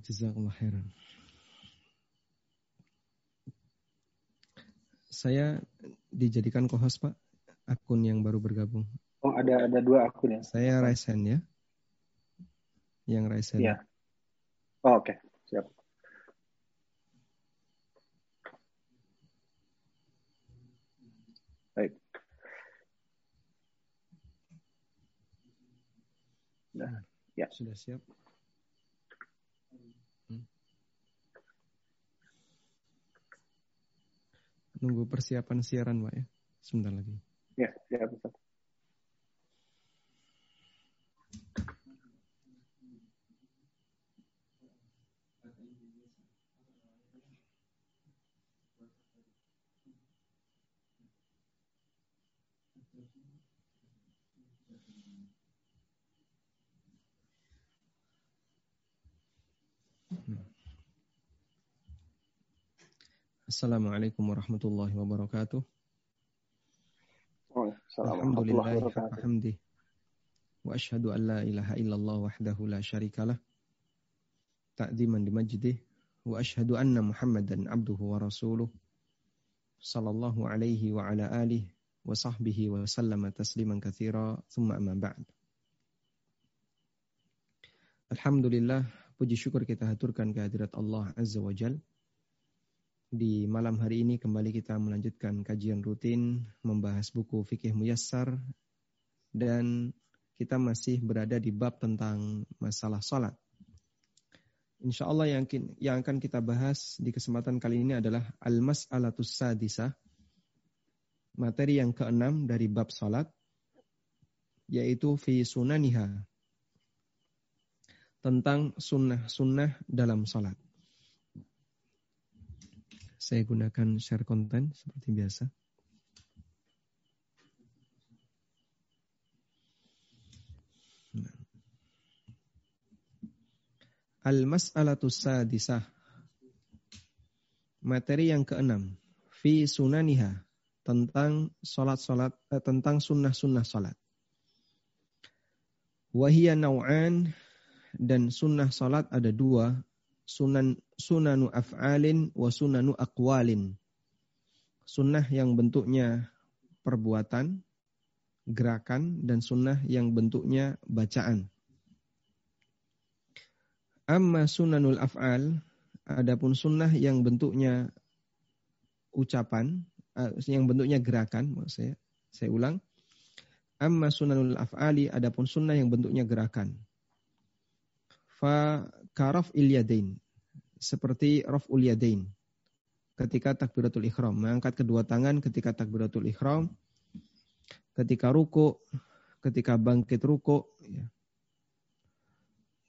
Jazakallah khairan. Saya dijadikan co-host Pak, akun yang baru bergabung. Oh ada ada dua akun ya? Saya Raisen ya. Yang Raisen. Iya. Oh, Oke, okay. siap. Baik. Nah, ya. Sudah siap. Nunggu persiapan siaran, Pak ya. Sebentar lagi. Ya, ya Ustaz. Assalamualaikum warahmatullahi wabarakatuh. Alhamdulillah hamdih. Wa ashhadu an la ilaha illallah wahdahu la syarikalah. Ta'ziman di majdih. Wa ashhadu anna Muhammadan abduhu wa rasuluh. Sallallahu alaihi wa ala alihi wa sahbihi wa sallama tasliman katsira. Thumma amma ba'd. Alhamdulillah, puji syukur kita haturkan kehadirat Allah Azza wa Jalla di malam hari ini kembali kita melanjutkan kajian rutin membahas buku Fikih Muyassar dan kita masih berada di bab tentang masalah salat. Insya Allah yang, yang akan kita bahas di kesempatan kali ini adalah Al-Mas'alatus Sadisah. Materi yang keenam dari bab salat. Yaitu fi sunaniha. Tentang sunnah-sunnah dalam salat. Saya gunakan share konten seperti biasa. Nah. Al-mas'alatu sadisah. Materi yang keenam. Fi sunaniha. Tentang solat-solat, eh, tentang sunnah-sunnah solat. Wahia naw'an dan sunnah solat ada dua sunan sunanu af'alin wa sunanu aqwalin. Sunnah yang bentuknya perbuatan, gerakan, dan sunnah yang bentuknya bacaan. Amma sunanul af'al, adapun sunnah yang bentuknya ucapan, eh, yang bentuknya gerakan, maksud saya, saya ulang. Amma sunanul af'ali, adapun sunnah yang bentuknya gerakan fa karaf ilyadain seperti raf'ul yadain. Ketika takbiratul ihram. Mengangkat kedua tangan ketika takbiratul ihram. Ketika ruku ketika bangkit ruku ya.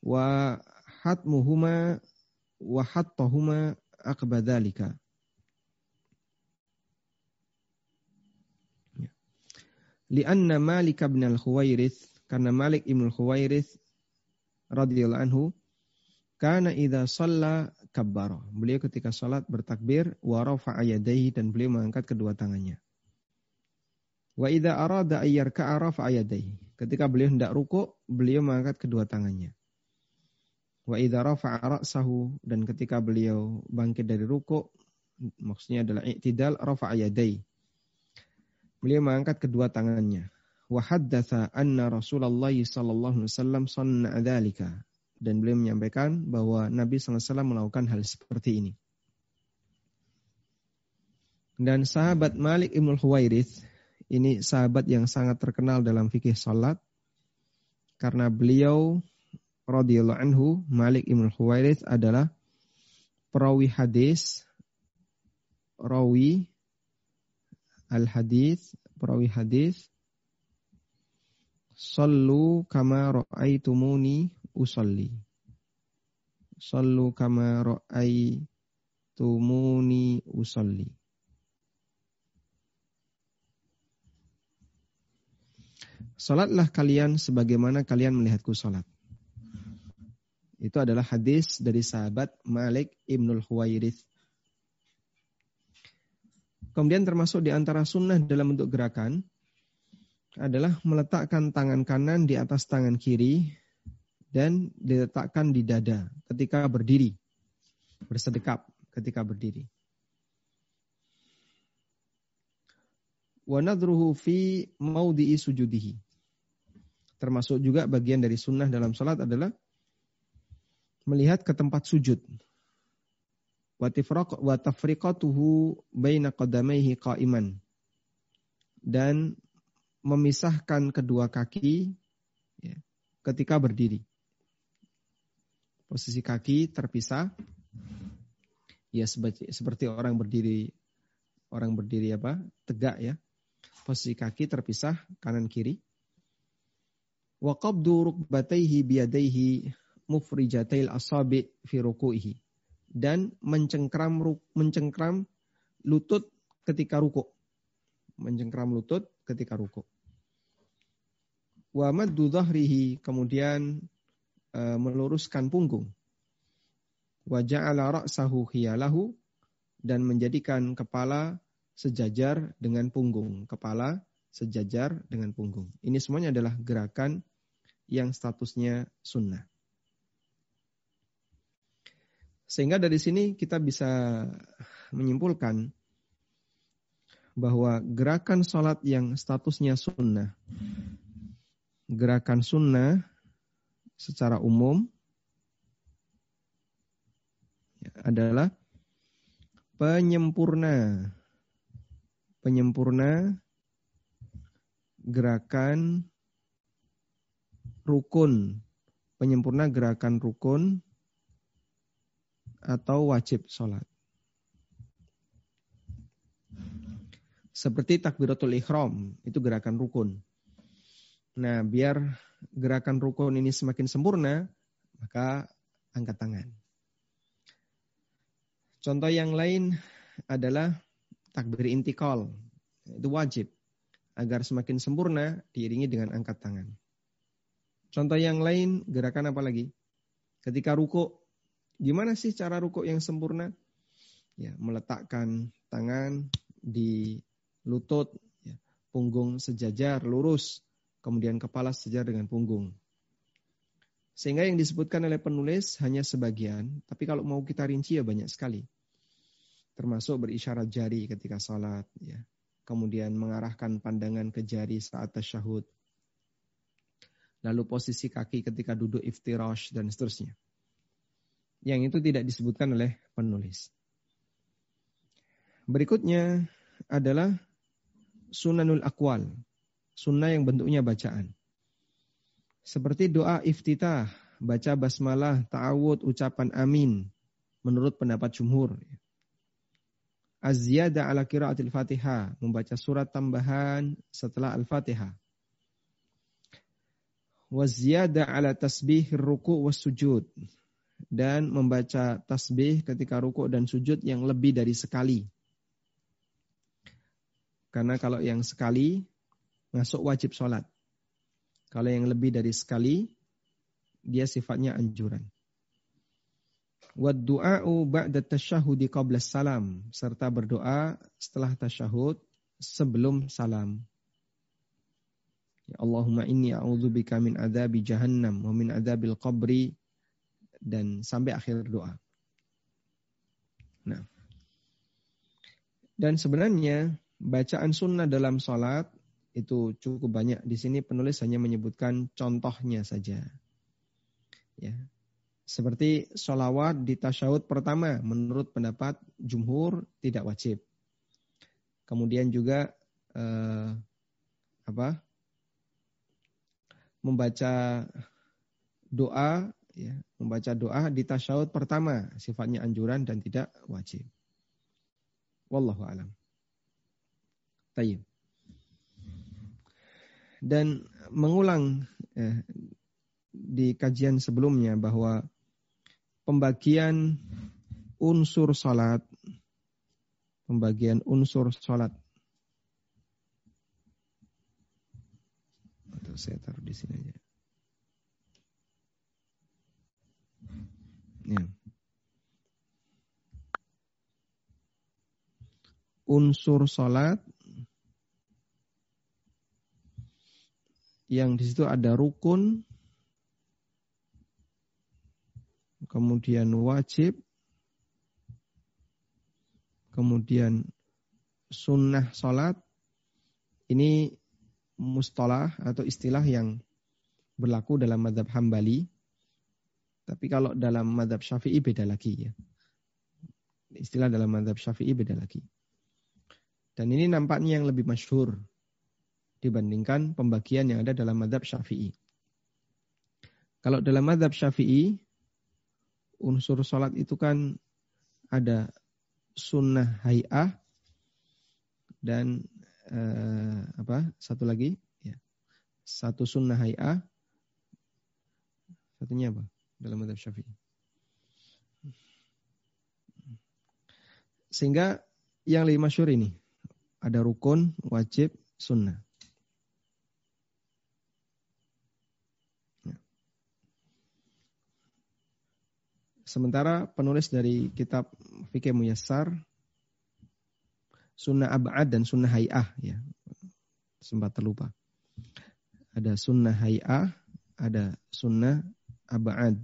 wa hatmuhuma wa hattahuma akbadalika ya. lianna Malik bin al-Khuwairith karena Malik ibn al-Khuwairith radhiyallahu anhu kana idza shalla kabbara. Beliau ketika salat bertakbir wa rafa'a dan beliau mengangkat kedua tangannya. Wa idza arada ayyarka'a rafa'a yadayhi. Ketika beliau hendak ruku, beliau mengangkat kedua tangannya. Wa idza rafa'a ra'sahu dan ketika beliau bangkit dari ruku, maksudnya adalah i'tidal rafa'a yadayhi. Beliau mengangkat kedua tangannya wa haddatsa anna Rasulullah sallallahu alaihi wasallam sanna dzalika dan beliau menyampaikan bahwa Nabi SAW melakukan hal seperti ini. Dan sahabat Malik Ibn Huwairith, ini sahabat yang sangat terkenal dalam fikih salat, karena beliau radhiyallahu anhu, Malik Ibn Huwairith adalah perawi hadis, rawi al-hadis, perawi hadis Sallu kama ra'aitumuni usalli. Sallu kama ra'aitumuni usalli. Salatlah kalian sebagaimana kalian melihatku salat. Itu adalah hadis dari sahabat Malik Ibnul Huwairith. Kemudian termasuk di antara sunnah dalam bentuk gerakan adalah meletakkan tangan kanan di atas tangan kiri dan diletakkan di dada ketika berdiri. Bersedekap ketika berdiri. Wa fi maudhi'i sujudihi. Termasuk juga bagian dari sunnah dalam salat adalah melihat ke tempat sujud. Wa baina qadamaihi qa'iman. Dan memisahkan kedua kaki ya, ketika berdiri. Posisi kaki terpisah. Ya seperti, seperti orang berdiri orang berdiri apa? tegak ya. Posisi kaki terpisah kanan kiri. Wa qabdu rukbatayhi biyadayhi mufrijatail asabi fi ruku'ihi. Dan mencengkram mencengkram lutut ketika ruku. Mencengkram lutut ketika ruku. Wa maddu dhahrihi kemudian e, meluruskan punggung. Wa ja'ala ra'sahu khiyalahu dan menjadikan kepala sejajar dengan punggung. Kepala sejajar dengan punggung. Ini semuanya adalah gerakan yang statusnya sunnah. Sehingga dari sini kita bisa menyimpulkan bahwa gerakan sholat yang statusnya sunnah, gerakan sunnah secara umum adalah penyempurna, penyempurna gerakan rukun, penyempurna gerakan rukun atau wajib sholat. Seperti takbiratul ikhram, itu gerakan rukun. Nah, biar gerakan rukun ini semakin sempurna, maka angkat tangan. Contoh yang lain adalah takbir intikal. Itu wajib. Agar semakin sempurna, diiringi dengan angkat tangan. Contoh yang lain, gerakan apa lagi? Ketika ruku, Gimana sih cara rukuk yang sempurna? Ya, meletakkan tangan di lutut, ya, punggung sejajar, lurus, kemudian kepala sejajar dengan punggung. Sehingga yang disebutkan oleh penulis hanya sebagian, tapi kalau mau kita rinci ya banyak sekali. Termasuk berisyarat jari ketika salat, ya. kemudian mengarahkan pandangan ke jari saat tasyahud, lalu posisi kaki ketika duduk iftirash, dan seterusnya yang itu tidak disebutkan oleh penulis. Berikutnya adalah sunanul akwal, sunnah yang bentuknya bacaan. Seperti doa iftitah, baca basmalah, ta'awud, ucapan amin, menurut pendapat jumhur. Az-ziyada ala kiraatil fatihah, membaca surat tambahan setelah al-fatihah. Waziyada ala tasbih ruku was sujud, dan membaca tasbih ketika rukuk dan sujud yang lebih dari sekali. Karena kalau yang sekali masuk wajib sholat. Kalau yang lebih dari sekali, dia sifatnya anjuran. Wad du'a'u ba'da tasyahudi qabla salam. Serta berdoa setelah tasyahud sebelum salam. Ya Allahumma inni a'udzubika min adzabi jahannam wa min adzabil qabri dan sampai akhir doa. Nah, dan sebenarnya bacaan sunnah dalam sholat itu cukup banyak. Di sini penulis hanya menyebutkan contohnya saja. Ya, seperti sholawat di tasyahud pertama menurut pendapat jumhur tidak wajib. Kemudian juga eh, apa? Membaca doa ya, membaca doa di tasyahud pertama sifatnya anjuran dan tidak wajib. Wallahu alam. Tayyib. Dan mengulang eh, di kajian sebelumnya bahwa pembagian unsur salat pembagian unsur salat atau saya taruh di sini aja. Ya. Unsur sholat yang di situ ada rukun, kemudian wajib, kemudian sunnah sholat, ini mustalah atau istilah yang berlaku dalam madhab hambali. Tapi kalau dalam madhab syafi'i beda lagi ya. Istilah dalam madhab syafi'i beda lagi. Dan ini nampaknya yang lebih masyhur dibandingkan pembagian yang ada dalam madhab syafi'i. Kalau dalam madhab syafi'i, unsur sholat itu kan ada sunnah hay'ah dan eh, apa satu lagi ya satu sunnah hay'ah. Satunya apa dalam madhab syafi'i? Sehingga yang lebih masyur ini ada rukun wajib sunnah Sementara penulis dari kitab Fikih Muyassar sunnah abad dan sunnah hay'ah ya. Sempat terlupa. Ada sunnah hay'ah, ada sunnah abad.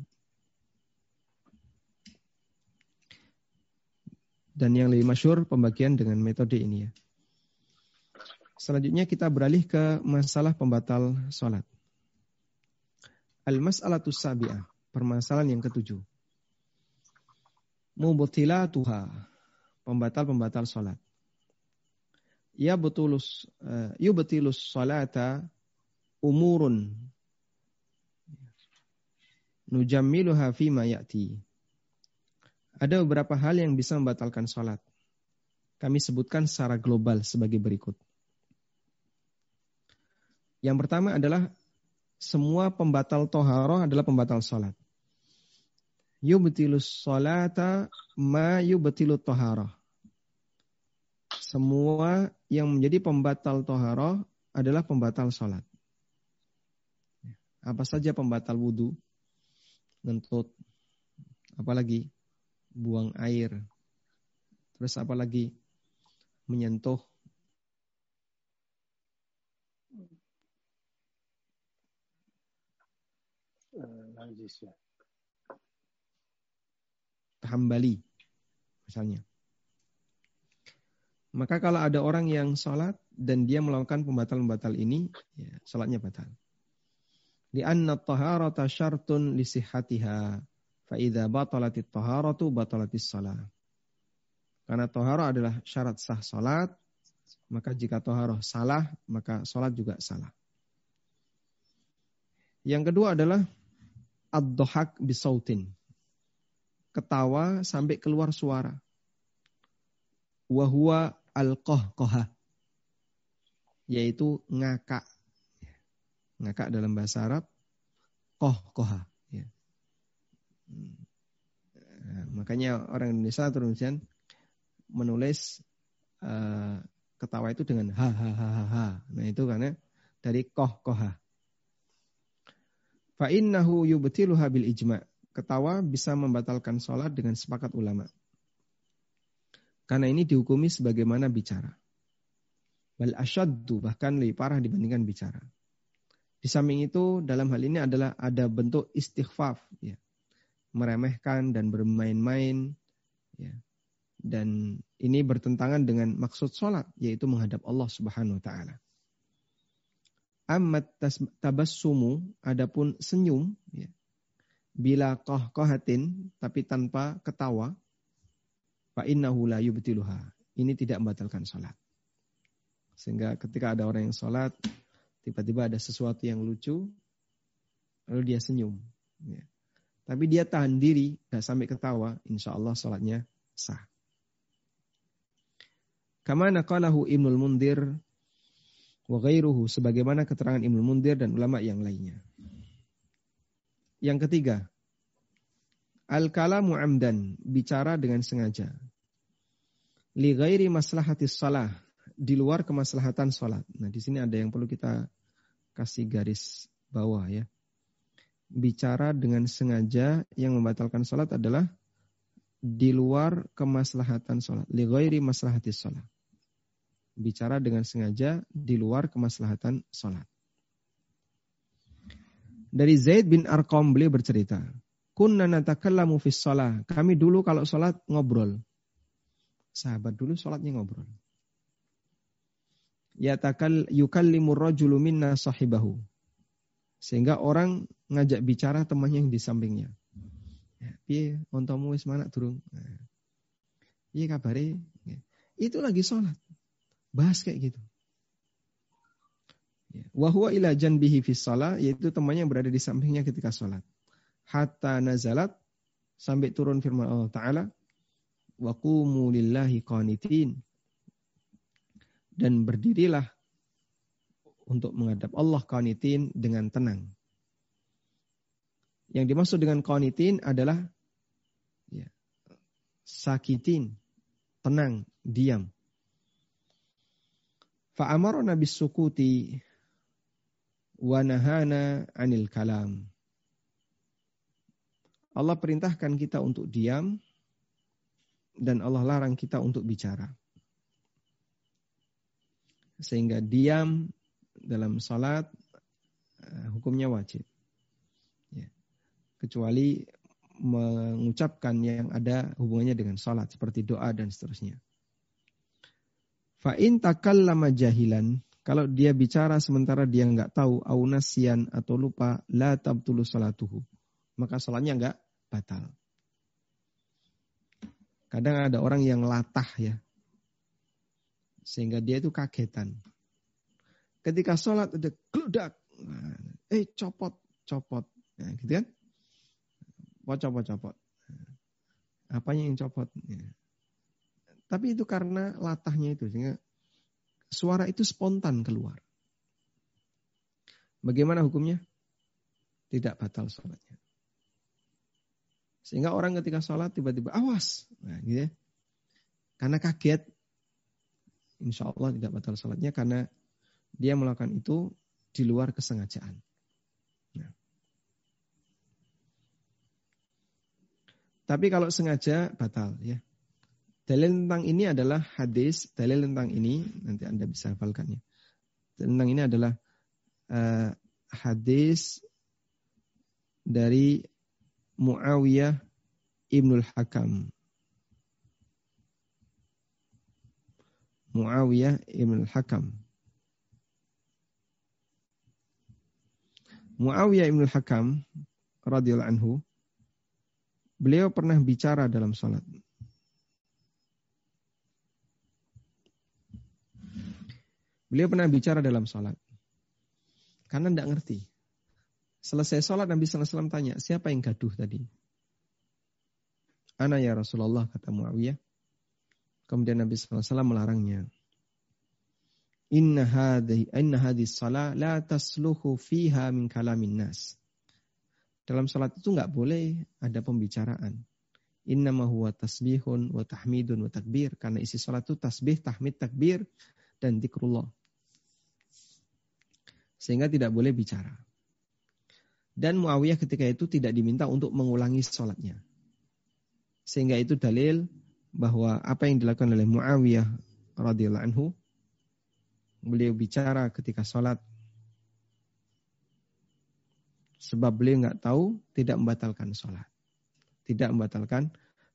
Dan yang lebih masyur pembagian dengan metode ini ya. Selanjutnya kita beralih ke masalah pembatal sholat. Al-mas'alatus sabi'ah. Permasalahan yang ketujuh. Mubtilatuha. Pembatal-pembatal sholat ya betulus uh, yubtilus salata umurun nujammiluha fima ya'ti. Ada beberapa hal yang bisa membatalkan salat. Kami sebutkan secara global sebagai berikut. Yang pertama adalah semua pembatal toharoh adalah pembatal salat. Yubtilus salata ma yubtilut toharoh semua yang menjadi pembatal toharoh adalah pembatal sholat. Apa saja pembatal wudhu, ngentut, apalagi buang air, terus apalagi menyentuh ya. Hambali misalnya. Maka kalau ada orang yang sholat dan dia melakukan pembatal-pembatal ini, ya, sholatnya batal. Di anna taharata syartun lisihatiha. Fa'idha batalatit taharatu batalatis salah. Karena tahara adalah syarat sah sholat, maka jika tahara salah, maka sholat juga salah. Yang kedua adalah ad-dohak bisautin. Ketawa sampai keluar suara. Wahua al-qahqaha yaitu ngakak. Ngakak dalam bahasa Arab qahqaha ya. Nah, makanya orang Indonesia terus menulis uh, ketawa itu dengan ha ha ha ha ha. Nah itu karena dari koh koha. Fa innahu yubtiluha bil ijma. Ketawa bisa membatalkan sholat dengan sepakat ulama. Karena ini dihukumi sebagaimana bicara. Bal asyaddu bahkan lebih parah dibandingkan bicara. Di samping itu dalam hal ini adalah ada bentuk istighfaf ya. Meremehkan dan bermain-main ya. Dan ini bertentangan dengan maksud sholat yaitu menghadap Allah Subhanahu wa taala. Amat tabassumu adapun senyum ya. Bila kohatin tapi tanpa ketawa fa innahu la yubtiluha. Ini tidak membatalkan salat. Sehingga ketika ada orang yang salat, tiba-tiba ada sesuatu yang lucu, lalu dia senyum. Ya. Tapi dia tahan diri, nggak sampai ketawa, insya Allah salatnya sah. Kama naqalahu Ibnul Mundir wa ghairuhu sebagaimana keterangan Ibnul Mundir dan ulama yang lainnya. Yang ketiga, Al-kalamu amdan, bicara dengan sengaja. Li ghairi maslahatis salah, di luar kemaslahatan salat. Nah, di sini ada yang perlu kita kasih garis bawah ya. Bicara dengan sengaja yang membatalkan salat adalah di luar kemaslahatan salat. Li ghairi maslahatis salat. Bicara dengan sengaja di luar kemaslahatan salat. Dari Zaid bin Arqam beliau bercerita, kunna natakallamu fis shalah. Kami dulu kalau sholat ngobrol. Sahabat dulu sholatnya ngobrol. Yatakal yukallimu rajulu minna sahibahu. Sehingga orang ngajak bicara temannya yang di sampingnya. Ya, piye ontomu wis mana turun. Nah. Piye kabare? Ya. Itu lagi sholat. Bahas kayak gitu. Wahwa ila janbihi fis salah, yaitu temannya yang berada di sampingnya ketika sholat hatta nazalat sampai turun firman Allah Ta'ala wa qumu lillahi qanitin dan berdirilah untuk menghadap Allah qanitin dengan tenang. Yang dimaksud dengan qanitin adalah ya, sakitin, tenang, diam. Fa'amara nabi sukuti wa nahana anil kalam. Allah perintahkan kita untuk diam dan Allah larang kita untuk bicara. Sehingga diam dalam salat uh, hukumnya wajib. Ya. Kecuali mengucapkan yang ada hubungannya dengan salat seperti doa dan seterusnya. Fa'in takallama jahilan kalau dia bicara sementara dia nggak tahu aunasian atau lupa la tabtulu salatuhu maka salatnya nggak batal. Kadang ada orang yang latah ya. Sehingga dia itu kagetan. Ketika sholat ada geledak. Eh copot, copot. Nah, gitu kan. Copot, copot. Apanya yang copot? Ya. Tapi itu karena latahnya itu. Sehingga suara itu spontan keluar. Bagaimana hukumnya? Tidak batal sholatnya. Sehingga orang ketika sholat tiba-tiba awas. Nah, gitu ya. Karena kaget. Insya Allah tidak batal sholatnya karena dia melakukan itu di luar kesengajaan. Nah. Tapi kalau sengaja batal ya. Dalil tentang ini adalah hadis, dalil tentang ini nanti Anda bisa hafalkannya. Tentang ini adalah uh, hadis dari Muawiyah Ibnul Hakam. Muawiyah Ibnul Hakam. Muawiyah Ibnul Hakam radhiyallahu anhu beliau pernah bicara dalam salat. Beliau pernah bicara dalam salat. Karena tidak ngerti. Selesai sholat Nabi SAW tanya, siapa yang gaduh tadi? Ana ya Rasulullah, kata Muawiyah. Kemudian Nabi SAW melarangnya. Inna hadhi, inna hadhi salah la tasluhu fiha min kalamin nas. Dalam salat itu nggak boleh ada pembicaraan. Inna huwa tasbihun wa tahmidun wa takbir. Karena isi salat itu tasbih, tahmid, takbir, dan zikrullah. Sehingga tidak boleh bicara. Dan Muawiyah ketika itu tidak diminta untuk mengulangi sholatnya. Sehingga itu dalil bahwa apa yang dilakukan oleh Muawiyah radhiyallahu anhu beliau bicara ketika sholat sebab beliau nggak tahu tidak membatalkan sholat tidak membatalkan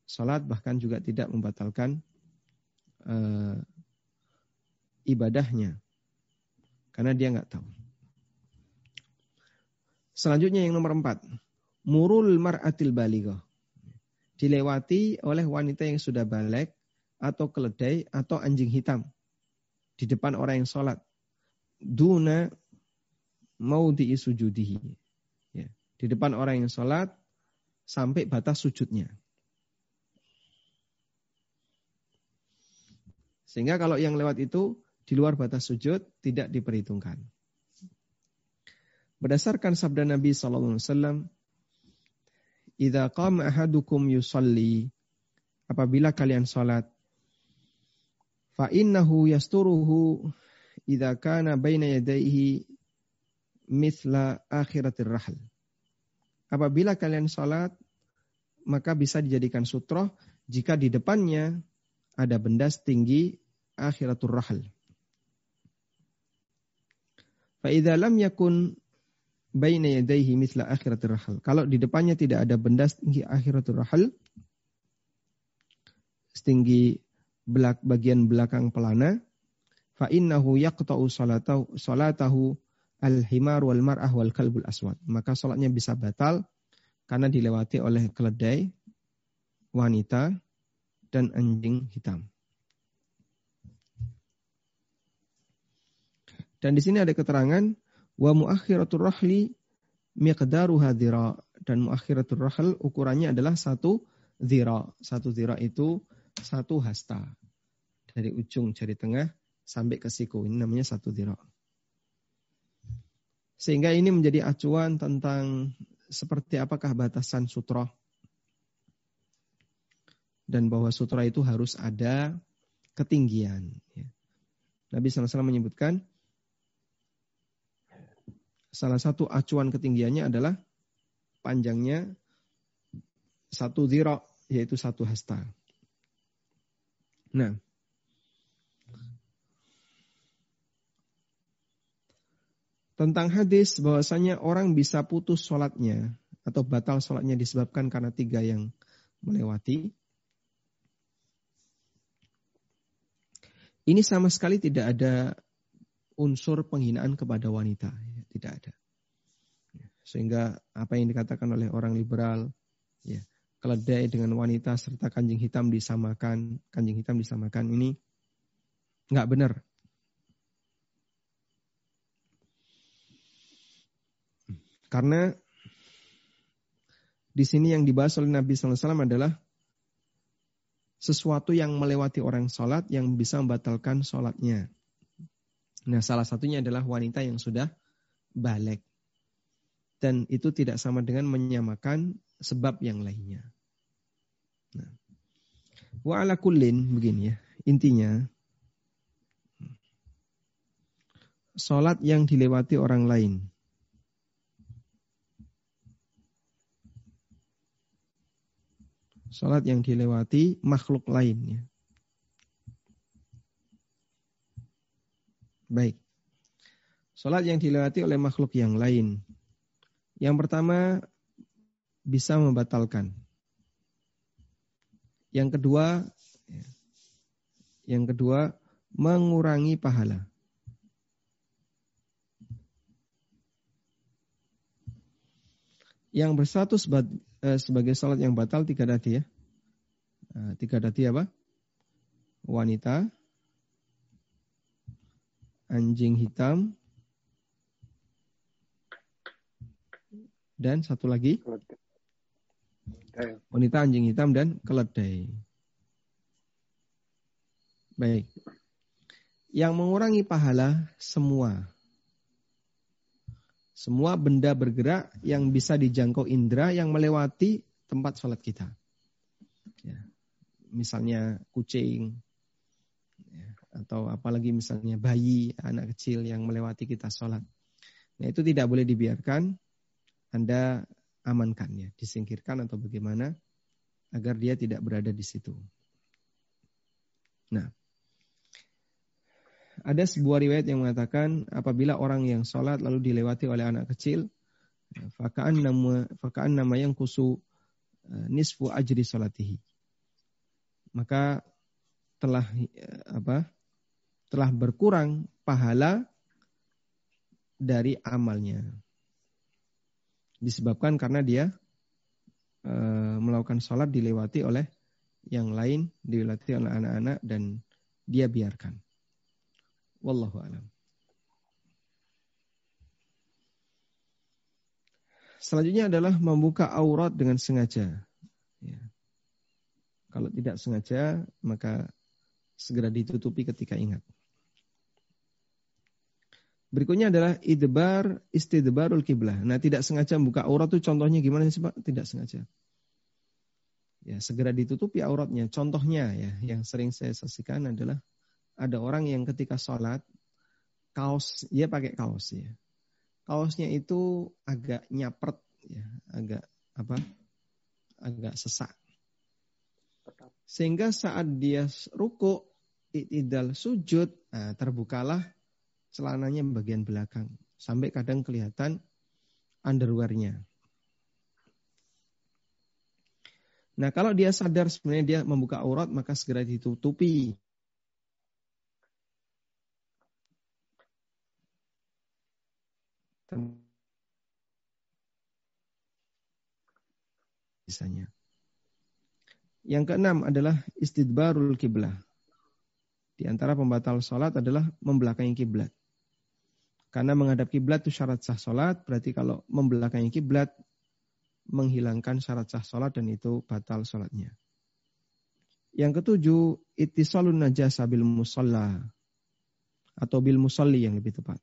sholat bahkan juga tidak membatalkan uh, ibadahnya karena dia nggak tahu Selanjutnya yang nomor empat. Murul mar'atil balighah. Dilewati oleh wanita yang sudah balik atau keledai atau anjing hitam. Di depan orang yang sholat. Duna mau diisujudihi. Ya. Di depan orang yang sholat sampai batas sujudnya. Sehingga kalau yang lewat itu di luar batas sujud tidak diperhitungkan. Berdasarkan sabda Nabi sallallahu alaihi wasallam, "Idza qama ahadukum yusalli" Apabila kalian salat, fa innahu yasturuhu idza kana baina yadayhi mithla akhiratir rahl. Apabila kalian salat, maka bisa dijadikan sutroh jika di depannya ada benda setinggi akhiratur rahl. Fa idza lam yakun baina yadayhi mithla akhiratir rahal. Kalau di depannya tidak ada benda setinggi akhiratul rahal, setinggi belak, bagian belakang pelana, fa innahu yaqta'u salatahu, salatahu al-himar wal mar'ah wal kalbul aswad. Maka salatnya bisa batal karena dilewati oleh keledai, wanita, dan anjing hitam. Dan di sini ada keterangan wa muakhiratul rahli miqdaru hadira dan muakhiratul rahl ukurannya adalah satu zira. Satu zira itu satu hasta. Dari ujung jari tengah sampai ke siku. Ini namanya satu zira. Sehingga ini menjadi acuan tentang seperti apakah batasan sutra. Dan bahwa sutra itu harus ada ketinggian. Ya. Nabi SAW menyebutkan, salah satu acuan ketinggiannya adalah panjangnya satu zira, yaitu satu hasta. Nah, tentang hadis bahwasanya orang bisa putus sholatnya atau batal sholatnya disebabkan karena tiga yang melewati. Ini sama sekali tidak ada unsur penghinaan kepada wanita tidak ada. Ya, sehingga apa yang dikatakan oleh orang liberal, ya, keledai dengan wanita serta kanjing hitam disamakan, kanjing hitam disamakan ini nggak benar. Karena di sini yang dibahas oleh Nabi SAW adalah sesuatu yang melewati orang sholat yang bisa membatalkan sholatnya. Nah salah satunya adalah wanita yang sudah balik. Dan itu tidak sama dengan menyamakan sebab yang lainnya. Nah. Wa ala kullin begini ya. Intinya salat yang dilewati orang lain Salat yang dilewati makhluk lainnya. Baik. Sholat yang dilewati oleh makhluk yang lain. Yang pertama, bisa membatalkan. Yang kedua, yang kedua, mengurangi pahala. Yang bersatu eh, sebagai sholat yang batal tiga dati ya. Eh, tiga dati apa? Wanita, anjing hitam, dan satu lagi wanita anjing hitam dan keledai. Baik. Yang mengurangi pahala semua. Semua benda bergerak yang bisa dijangkau indera yang melewati tempat sholat kita. Ya. Misalnya kucing, ya. atau apalagi misalnya bayi, anak kecil yang melewati kita sholat. Nah itu tidak boleh dibiarkan anda amankan ya, disingkirkan atau bagaimana agar dia tidak berada di situ. Nah, ada sebuah riwayat yang mengatakan apabila orang yang sholat lalu dilewati oleh anak kecil, fakaan nama fakaan nama yang kusu eh, nisfu ajri sholatihi. Maka telah eh, apa? Telah berkurang pahala dari amalnya disebabkan karena dia e, melakukan sholat dilewati oleh yang lain, dilewati oleh anak-anak dan dia biarkan. Wallahu alam. Selanjutnya adalah membuka aurat dengan sengaja. Ya. Kalau tidak sengaja, maka segera ditutupi ketika ingat. Berikutnya adalah idbar istidbarul kiblah. Nah, tidak sengaja membuka aurat itu contohnya gimana sih Pak? Tidak sengaja. Ya, segera ditutupi auratnya. Contohnya ya, yang sering saya saksikan adalah ada orang yang ketika sholat kaos, dia pakai kaos ya. Kaosnya itu agak nyapret ya, agak apa? Agak sesak. Sehingga saat dia ruku, itidal sujud, nah, terbukalah celananya bagian belakang. Sampai kadang kelihatan underwearnya. Nah kalau dia sadar sebenarnya dia membuka aurat maka segera ditutupi. Misalnya. Yang keenam adalah istidbarul kiblah. Di antara pembatal sholat adalah membelakangi kiblat. Karena menghadap kiblat itu syarat sah sholat, berarti kalau membelakangi kiblat menghilangkan syarat sah sholat dan itu batal sholatnya. Yang ketujuh, itisalun najasa bil musalla atau bil musalli yang lebih tepat.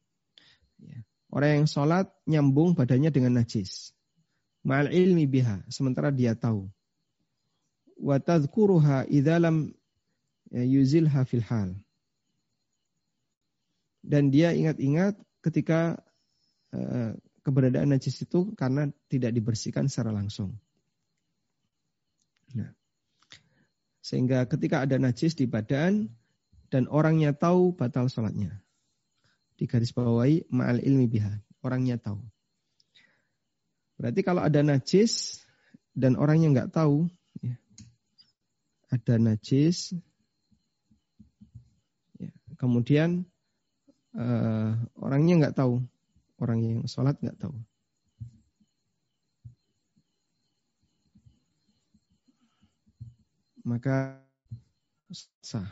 Ya. Orang yang sholat nyambung badannya dengan najis. Ma'al ilmi biha, sementara dia tahu. Wa tadhkuruha idzalam yuzilha fil hal. Dan dia ingat-ingat ketika uh, keberadaan najis itu karena tidak dibersihkan secara langsung. Nah, sehingga ketika ada najis di badan dan orangnya tahu batal sholatnya. Di garis bawahi ma'al ilmi biha. Orangnya tahu. Berarti kalau ada najis dan orangnya nggak tahu, ya, ada najis, ya, kemudian uh, orangnya nggak tahu, orang yang sholat nggak tahu. Maka sah.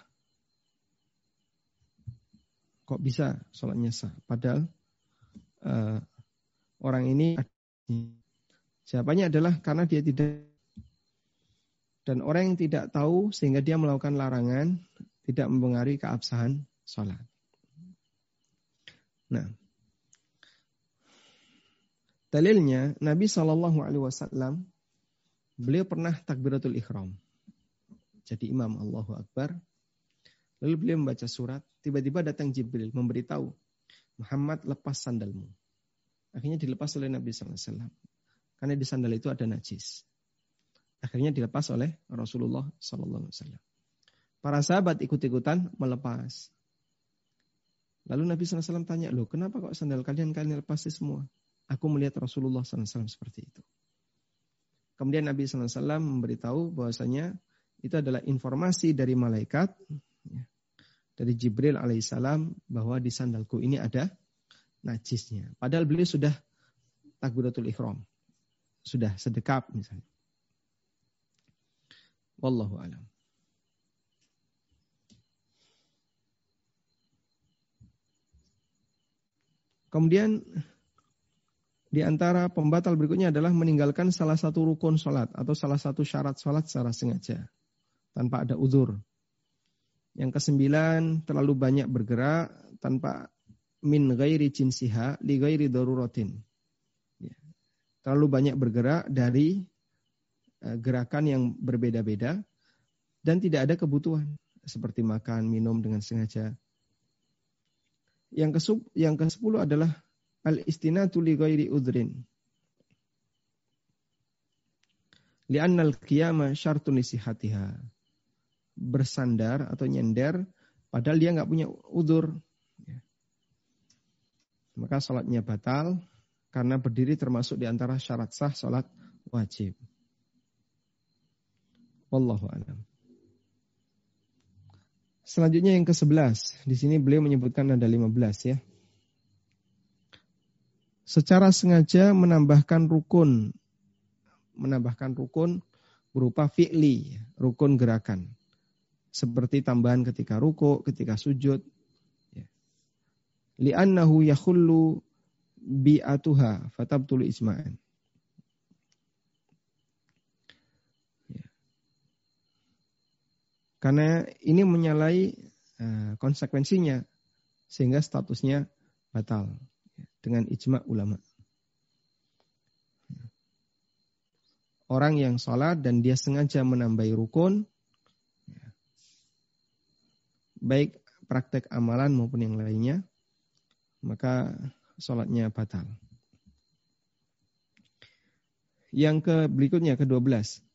Kok bisa sholatnya sah? Padahal uh, orang ini siapanya adalah karena dia tidak dan orang yang tidak tahu sehingga dia melakukan larangan tidak mempengaruhi keabsahan sholat. Nah, dalilnya Nabi Shallallahu Alaihi Wasallam beliau pernah takbiratul ikhram. Jadi imam Allahu Akbar. Lalu beliau membaca surat. Tiba-tiba datang Jibril memberitahu Muhammad lepas sandalmu. Akhirnya dilepas oleh Nabi Sallallahu Alaihi Wasallam. Karena di sandal itu ada najis. Akhirnya dilepas oleh Rasulullah Sallallahu Alaihi Wasallam. Para sahabat ikut-ikutan melepas. Lalu Nabi SAW tanya, loh kenapa kok sandal kalian kalian lepasi semua? Aku melihat Rasulullah SAW seperti itu. Kemudian Nabi SAW memberitahu bahwasanya itu adalah informasi dari malaikat, ya, dari Jibril alaihissalam bahwa di sandalku ini ada najisnya. Padahal beliau sudah takbiratul ikhram. Sudah sedekap misalnya. Wallahu alam. Kemudian di antara pembatal berikutnya adalah meninggalkan salah satu rukun sholat atau salah satu syarat sholat secara sengaja tanpa ada uzur. Yang kesembilan terlalu banyak bergerak tanpa min ghairi jinsiha li ghairi daruratin. Ya. Terlalu banyak bergerak dari uh, gerakan yang berbeda-beda dan tidak ada kebutuhan seperti makan, minum dengan sengaja yang ke yang ke-10 adalah al-istinatu li ghairi udhrin. Li'anna al-qiyama syartun lisihatiha. Bersandar atau nyender padahal dia nggak punya udur. Ya. Maka sholatnya batal karena berdiri termasuk di antara syarat sah sholat wajib. Wallahu a'lam. Selanjutnya yang ke-11. Di sini beliau menyebutkan ada 15 ya. Secara sengaja menambahkan rukun. Menambahkan rukun berupa fi'li, rukun gerakan. Seperti tambahan ketika ruku, ketika sujud. Ya. Li'annahu yakhullu bi'atuha fatabtulu isma'an. Karena ini menyalahi uh, konsekuensinya sehingga statusnya batal dengan ijma ulama. Orang yang sholat dan dia sengaja menambahi rukun, baik praktek amalan maupun yang lainnya, maka sholatnya batal. Yang ke berikutnya ke-12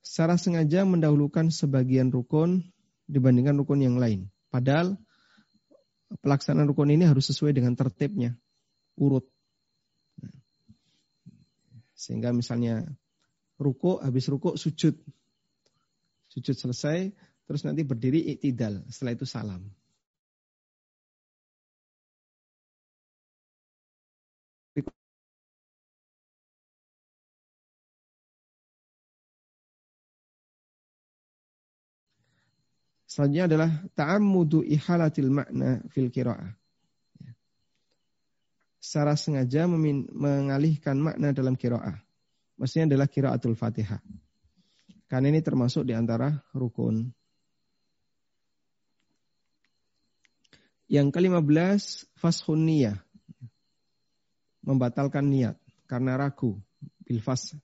secara sengaja mendahulukan sebagian rukun dibandingkan rukun yang lain. Padahal pelaksanaan rukun ini harus sesuai dengan tertibnya, urut. Sehingga misalnya ruko, habis ruko sujud. Sujud selesai, terus nanti berdiri iktidal. Setelah itu salam. Selanjutnya adalah ta'ammudu ihalatil makna fil qiraah. Secara sengaja mengalihkan makna dalam qiraah. Maksudnya adalah qiraatul Fatihah. Karena ini termasuk di antara rukun. Yang ke-15 fashun niyah. Membatalkan niat karena ragu bilfas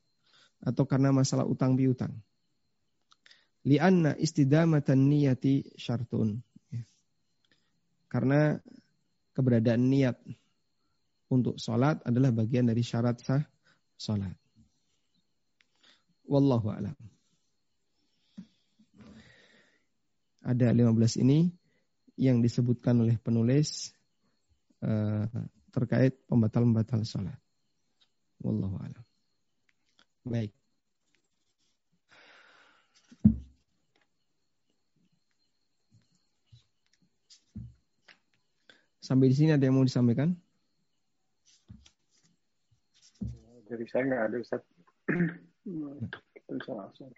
atau karena masalah utang piutang. Lianna istidamatan niyati syartun. Karena keberadaan niat untuk sholat adalah bagian dari syarat sah sholat. Wallahu a'lam. Ada 15 ini yang disebutkan oleh penulis uh, terkait pembatal-pembatal sholat. Wallahu a'lam. Baik. Sampai di sini ada yang mau disampaikan? Dari saya nggak ada Ustaz. Bisa langsung.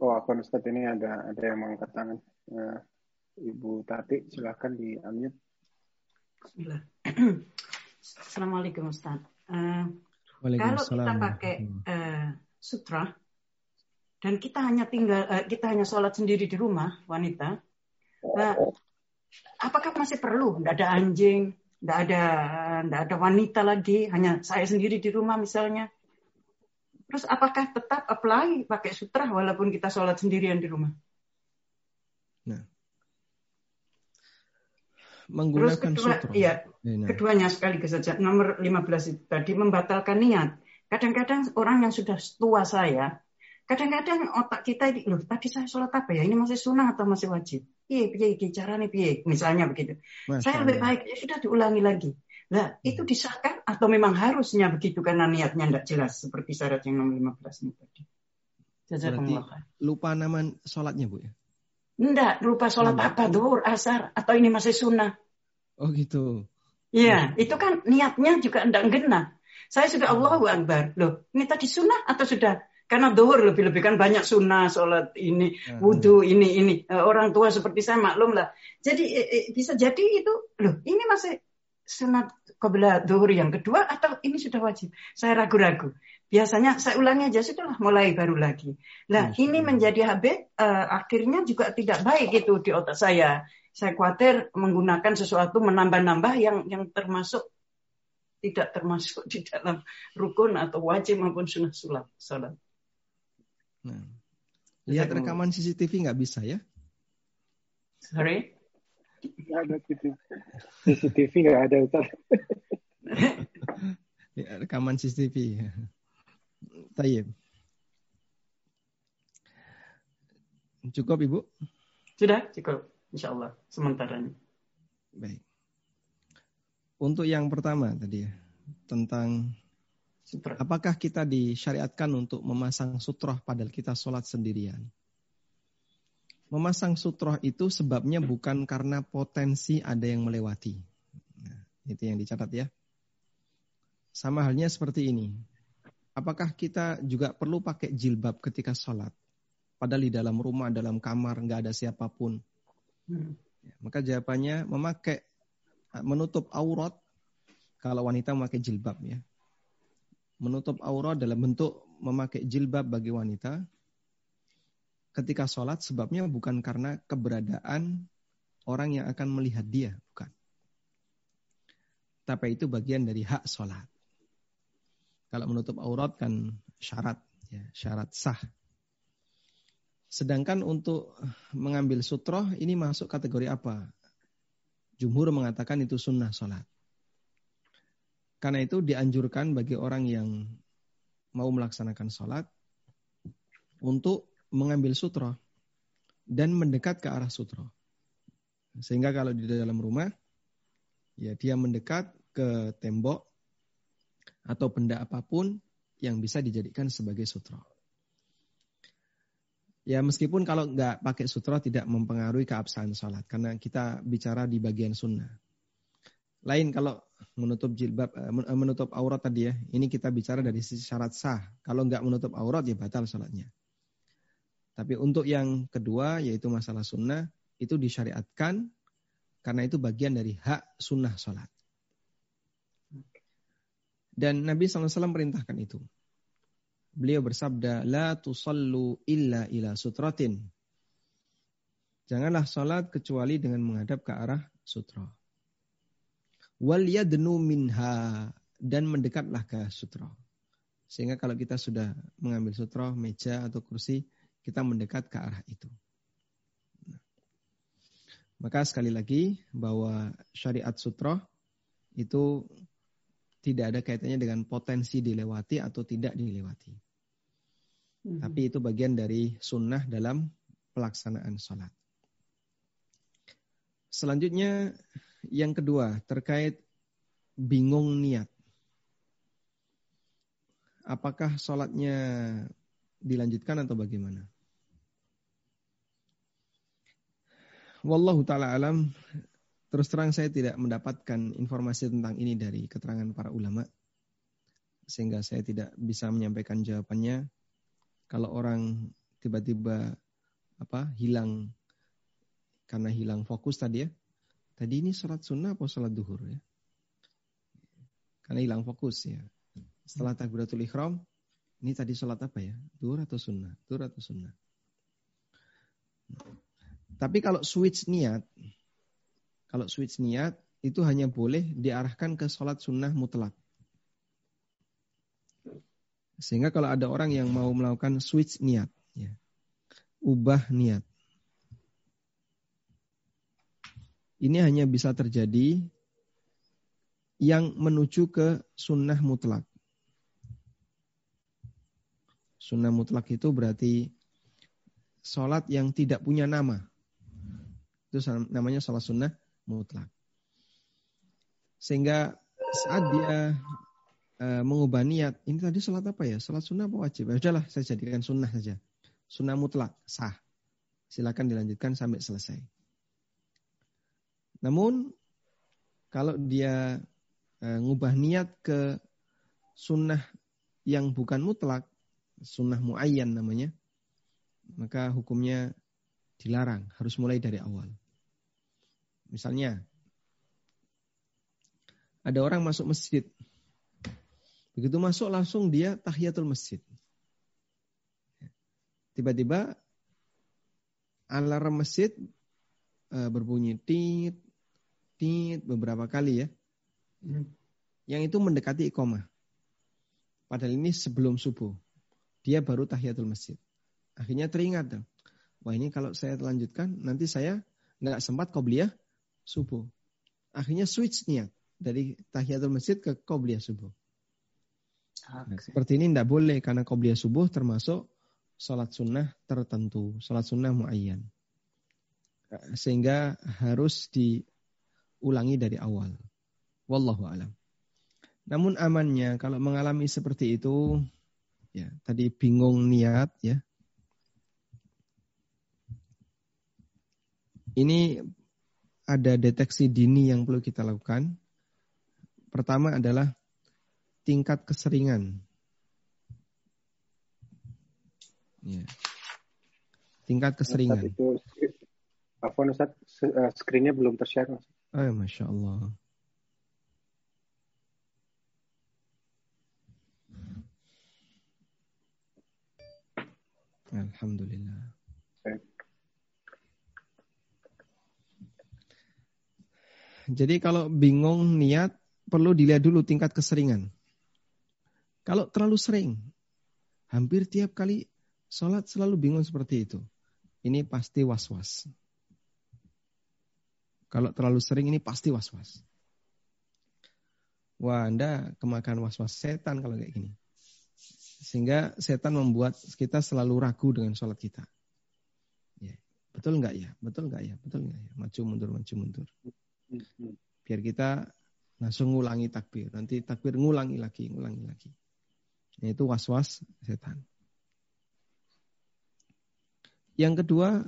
Oh, akun Ustaz ini ada ada yang mengangkat tangan. Uh, Ibu Tati, silahkan di unmute. Bismillah. Assalamualaikum Ustaz. Uh, kalau kita pakai uh, sutra dan kita hanya tinggal uh, kita hanya sholat sendiri di rumah wanita, uh, apakah masih perlu? Tidak ada anjing, tidak ada tidak ada wanita lagi, hanya saya sendiri di rumah misalnya. Terus apakah tetap apply pakai sutra walaupun kita sholat sendirian di rumah? Nah, menggunakan Terus kedua, sutra. Iya, nah. keduanya sekaligus saja. Nomor 15 itu tadi membatalkan niat. Kadang-kadang orang yang sudah tua saya, kadang-kadang otak kita ini, loh tadi saya sholat apa ya? Ini masih sunnah atau masih wajib? Iya, piye, piye, caranya piye? Misalnya begitu. Saya lebih baik, ya sudah diulangi lagi. Nah, itu disahkan atau memang harusnya begitu karena niatnya tidak jelas seperti syarat yang nomor 15 ini tadi. Berarti lupa nama sholatnya Bu ya? Enggak, lupa sholat hmm. apa, duhur, asar, atau ini masih sunnah. Oh gitu. Iya, hmm. itu kan niatnya juga enggak genah. Saya sudah hmm. Allahu Akbar. Loh, ini tadi sunnah atau sudah? Karena duhur lebih-lebih kan banyak sunnah, sholat ini, wudhu ini, ini. Eh, orang tua seperti saya maklum lah. Jadi eh, eh, bisa jadi itu, loh ini masih sunat qabla duhur yang kedua atau ini sudah wajib? Saya ragu-ragu biasanya saya ulangi aja sudahlah mulai baru lagi. Nah ini menjadi habit uh, akhirnya juga tidak baik itu di otak saya. Saya khawatir menggunakan sesuatu menambah-nambah yang yang termasuk tidak termasuk di dalam rukun atau wajib maupun sunnah sulat salat. Nah, lihat rekaman CCTV nggak bisa ya? Sorry? Nggak ada CCTV. CCTV nggak ada Ustaz. ya, rekaman CCTV. Tayyib. Cukup Ibu? Sudah, cukup. Insya Allah, sementara ini. Baik. Untuk yang pertama tadi ya, tentang Sutra. apakah kita disyariatkan untuk memasang sutroh padahal kita sholat sendirian? Memasang sutroh itu sebabnya bukan karena potensi ada yang melewati. Nah, itu yang dicatat ya. Sama halnya seperti ini apakah kita juga perlu pakai jilbab ketika sholat? Padahal di dalam rumah, dalam kamar, nggak ada siapa pun. Ya, maka jawabannya memakai menutup aurat kalau wanita memakai jilbab ya. Menutup aurat dalam bentuk memakai jilbab bagi wanita ketika sholat sebabnya bukan karena keberadaan orang yang akan melihat dia, bukan. Tapi itu bagian dari hak sholat. Kalau menutup aurat kan syarat, ya, syarat sah. Sedangkan untuk mengambil sutroh ini masuk kategori apa? Jumhur mengatakan itu sunnah sholat. Karena itu dianjurkan bagi orang yang mau melaksanakan sholat untuk mengambil sutra dan mendekat ke arah sutra. Sehingga kalau di dalam rumah, ya dia mendekat ke tembok atau benda apa pun yang bisa dijadikan sebagai sutra. Ya meskipun kalau nggak pakai sutra tidak mempengaruhi keabsahan sholat. Karena kita bicara di bagian sunnah. Lain kalau menutup jilbab, eh, eh, menutup aurat tadi ya. Ini kita bicara dari sisi syarat sah. Kalau nggak menutup aurat ya batal sholatnya. Tapi untuk yang kedua yaitu masalah sunnah itu disyariatkan karena itu bagian dari hak sunnah sholat. Dan Nabi SAW perintahkan itu. Beliau bersabda, La tusallu illa ila sutratin. Janganlah sholat kecuali dengan menghadap ke arah sutra. Wal yadnu minha. Dan mendekatlah ke sutra. Sehingga kalau kita sudah mengambil sutra, meja atau kursi, kita mendekat ke arah itu. Maka sekali lagi bahwa syariat sutra itu tidak ada kaitannya dengan potensi dilewati atau tidak dilewati. Hmm. Tapi itu bagian dari sunnah dalam pelaksanaan sholat. Selanjutnya yang kedua terkait bingung niat. Apakah sholatnya dilanjutkan atau bagaimana? Wallahu ta'ala alam Terus terang saya tidak mendapatkan informasi tentang ini dari keterangan para ulama. Sehingga saya tidak bisa menyampaikan jawabannya. Kalau orang tiba-tiba apa hilang karena hilang fokus tadi ya. Tadi ini sholat sunnah atau sholat duhur ya. Karena hilang fokus ya. Setelah takbiratul ikhram, ini tadi sholat apa ya? Duhur atau sunnah? Duhur atau sunnah? Tapi kalau switch niat, kalau switch niat itu hanya boleh diarahkan ke sholat sunnah mutlak. Sehingga kalau ada orang yang mau melakukan switch niat, ya, ubah niat. Ini hanya bisa terjadi yang menuju ke sunnah mutlak. Sunnah mutlak itu berarti sholat yang tidak punya nama. Itu namanya sholat sunnah mutlak. Sehingga saat dia uh, mengubah niat, ini tadi sholat apa ya? Sholat sunnah apa wajib? Ya udahlah, saya jadikan sunnah saja. Sunnah mutlak, sah. Silakan dilanjutkan sampai selesai. Namun, kalau dia uh, ngubah niat ke sunnah yang bukan mutlak, sunnah muayyan namanya, maka hukumnya dilarang, harus mulai dari awal. Misalnya, ada orang masuk masjid. Begitu masuk langsung dia tahiyatul masjid. Tiba-tiba alarm masjid uh, berbunyi tit, tit beberapa kali ya. Yang itu mendekati iqomah. Padahal ini sebelum subuh. Dia baru tahiyatul masjid. Akhirnya teringat. Wah ini kalau saya lanjutkan nanti saya nggak sempat qobliyah subuh. Akhirnya switch niat dari tahiyatul masjid ke qobliyah subuh. Nah, seperti ini tidak boleh karena qobliyah subuh termasuk sholat sunnah tertentu, sholat sunnah muayyan. Sehingga harus diulangi dari awal. Wallahu alam. Namun amannya kalau mengalami seperti itu, ya tadi bingung niat ya. Ini ada deteksi dini yang perlu kita lakukan. Pertama adalah tingkat keseringan. Ya. Tingkat keseringan. Ustaz itu, apa Ustaz, eh, screennya belum tershare. Oh, ya, Masya Allah. Alhamdulillah. Jadi kalau bingung niat perlu dilihat dulu tingkat keseringan. Kalau terlalu sering, hampir tiap kali sholat selalu bingung seperti itu. Ini pasti was-was. Kalau terlalu sering ini pasti was-was. Wah, Anda kemakan was-was setan kalau kayak gini. Sehingga setan membuat kita selalu ragu dengan sholat kita. Ya. Betul nggak ya? Betul nggak ya? Betul nggak ya? Maju mundur, maju mundur. Biar kita langsung ngulangi takbir. Nanti takbir ngulangi lagi, ngulangi lagi. Itu was-was setan. Yang kedua,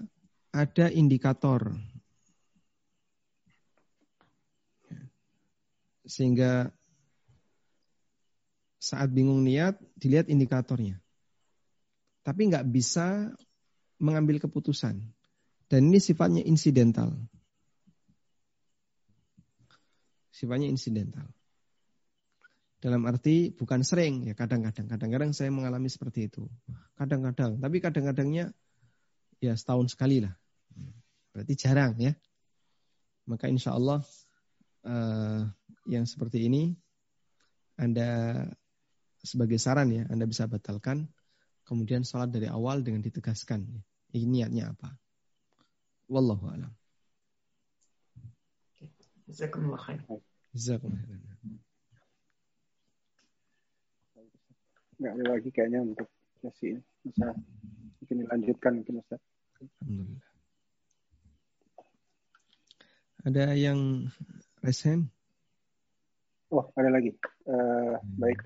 ada indikator. Sehingga saat bingung niat, dilihat indikatornya. Tapi nggak bisa mengambil keputusan. Dan ini sifatnya insidental. Sifatnya insidental. Dalam arti bukan sering, ya kadang-kadang. Kadang-kadang saya mengalami seperti itu. Kadang-kadang. Tapi kadang-kadangnya ya setahun sekali lah. Berarti jarang ya. Maka insya Allah uh, yang seperti ini Anda sebagai saran ya, Anda bisa batalkan. Kemudian sholat dari awal dengan ditegaskan. Ini niatnya apa. Wallahu a'lam. Jazakumullah khair. Jazakumullah khair. Nggak ada lagi kayaknya untuk sesi ini. Bisa mungkin dilanjutkan mungkin Ustaz. Alhamdulillah. Ada yang resen? Oh, ada lagi. Uh, hmm. Baik.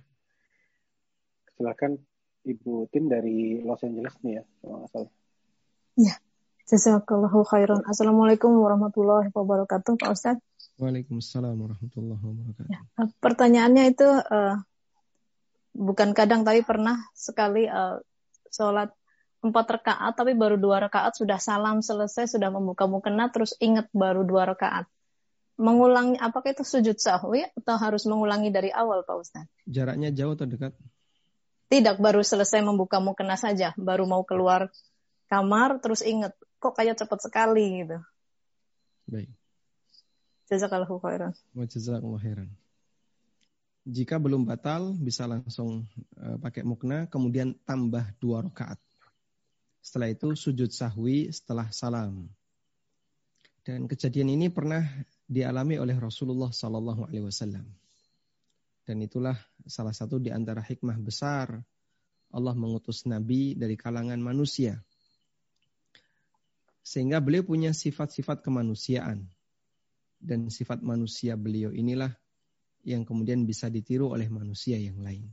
Silakan Ibu Tim dari Los Angeles nih ya, kalau nggak salah. Ya, Jazakallahu khairan. Assalamualaikum warahmatullahi wabarakatuh, Pak Ustadz. Waalaikumsalam warahmatullahi wabarakatuh. Ya, eh, pertanyaannya itu uh, bukan kadang tapi pernah sekali uh, sholat empat rakaat tapi baru dua rakaat sudah salam selesai sudah membuka mukena terus ingat baru dua rakaat mengulangi apakah itu sujud sahwi atau harus mengulangi dari awal Pak Ustaz? Jaraknya jauh atau dekat? Tidak, baru selesai membuka mukena saja, baru mau keluar kamar terus ingat kok kayak cepat sekali gitu. Baik. Jazakallahu khairan. Jazakallahu khairan. Jika belum batal bisa langsung uh, pakai mukna kemudian tambah dua rakaat. Setelah itu sujud sahwi setelah salam. Dan kejadian ini pernah dialami oleh Rasulullah Sallallahu Alaihi Wasallam. Dan itulah salah satu di antara hikmah besar Allah mengutus Nabi dari kalangan manusia. Sehingga beliau punya sifat-sifat kemanusiaan. Dan sifat manusia beliau inilah yang kemudian bisa ditiru oleh manusia yang lain.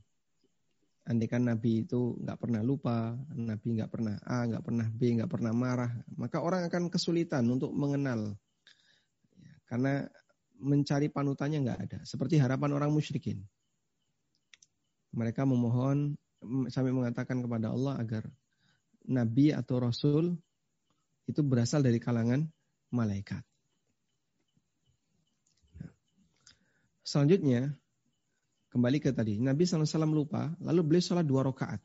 Andai kan Nabi itu nggak pernah lupa, Nabi nggak pernah A, nggak pernah B, nggak pernah marah, maka orang akan kesulitan untuk mengenal. Ya, karena mencari panutannya nggak ada. Seperti harapan orang musyrikin. Mereka memohon sampai mengatakan kepada Allah agar Nabi atau Rasul itu berasal dari kalangan malaikat. Selanjutnya, kembali ke tadi. Nabi SAW lupa, lalu beliau sholat dua rakaat.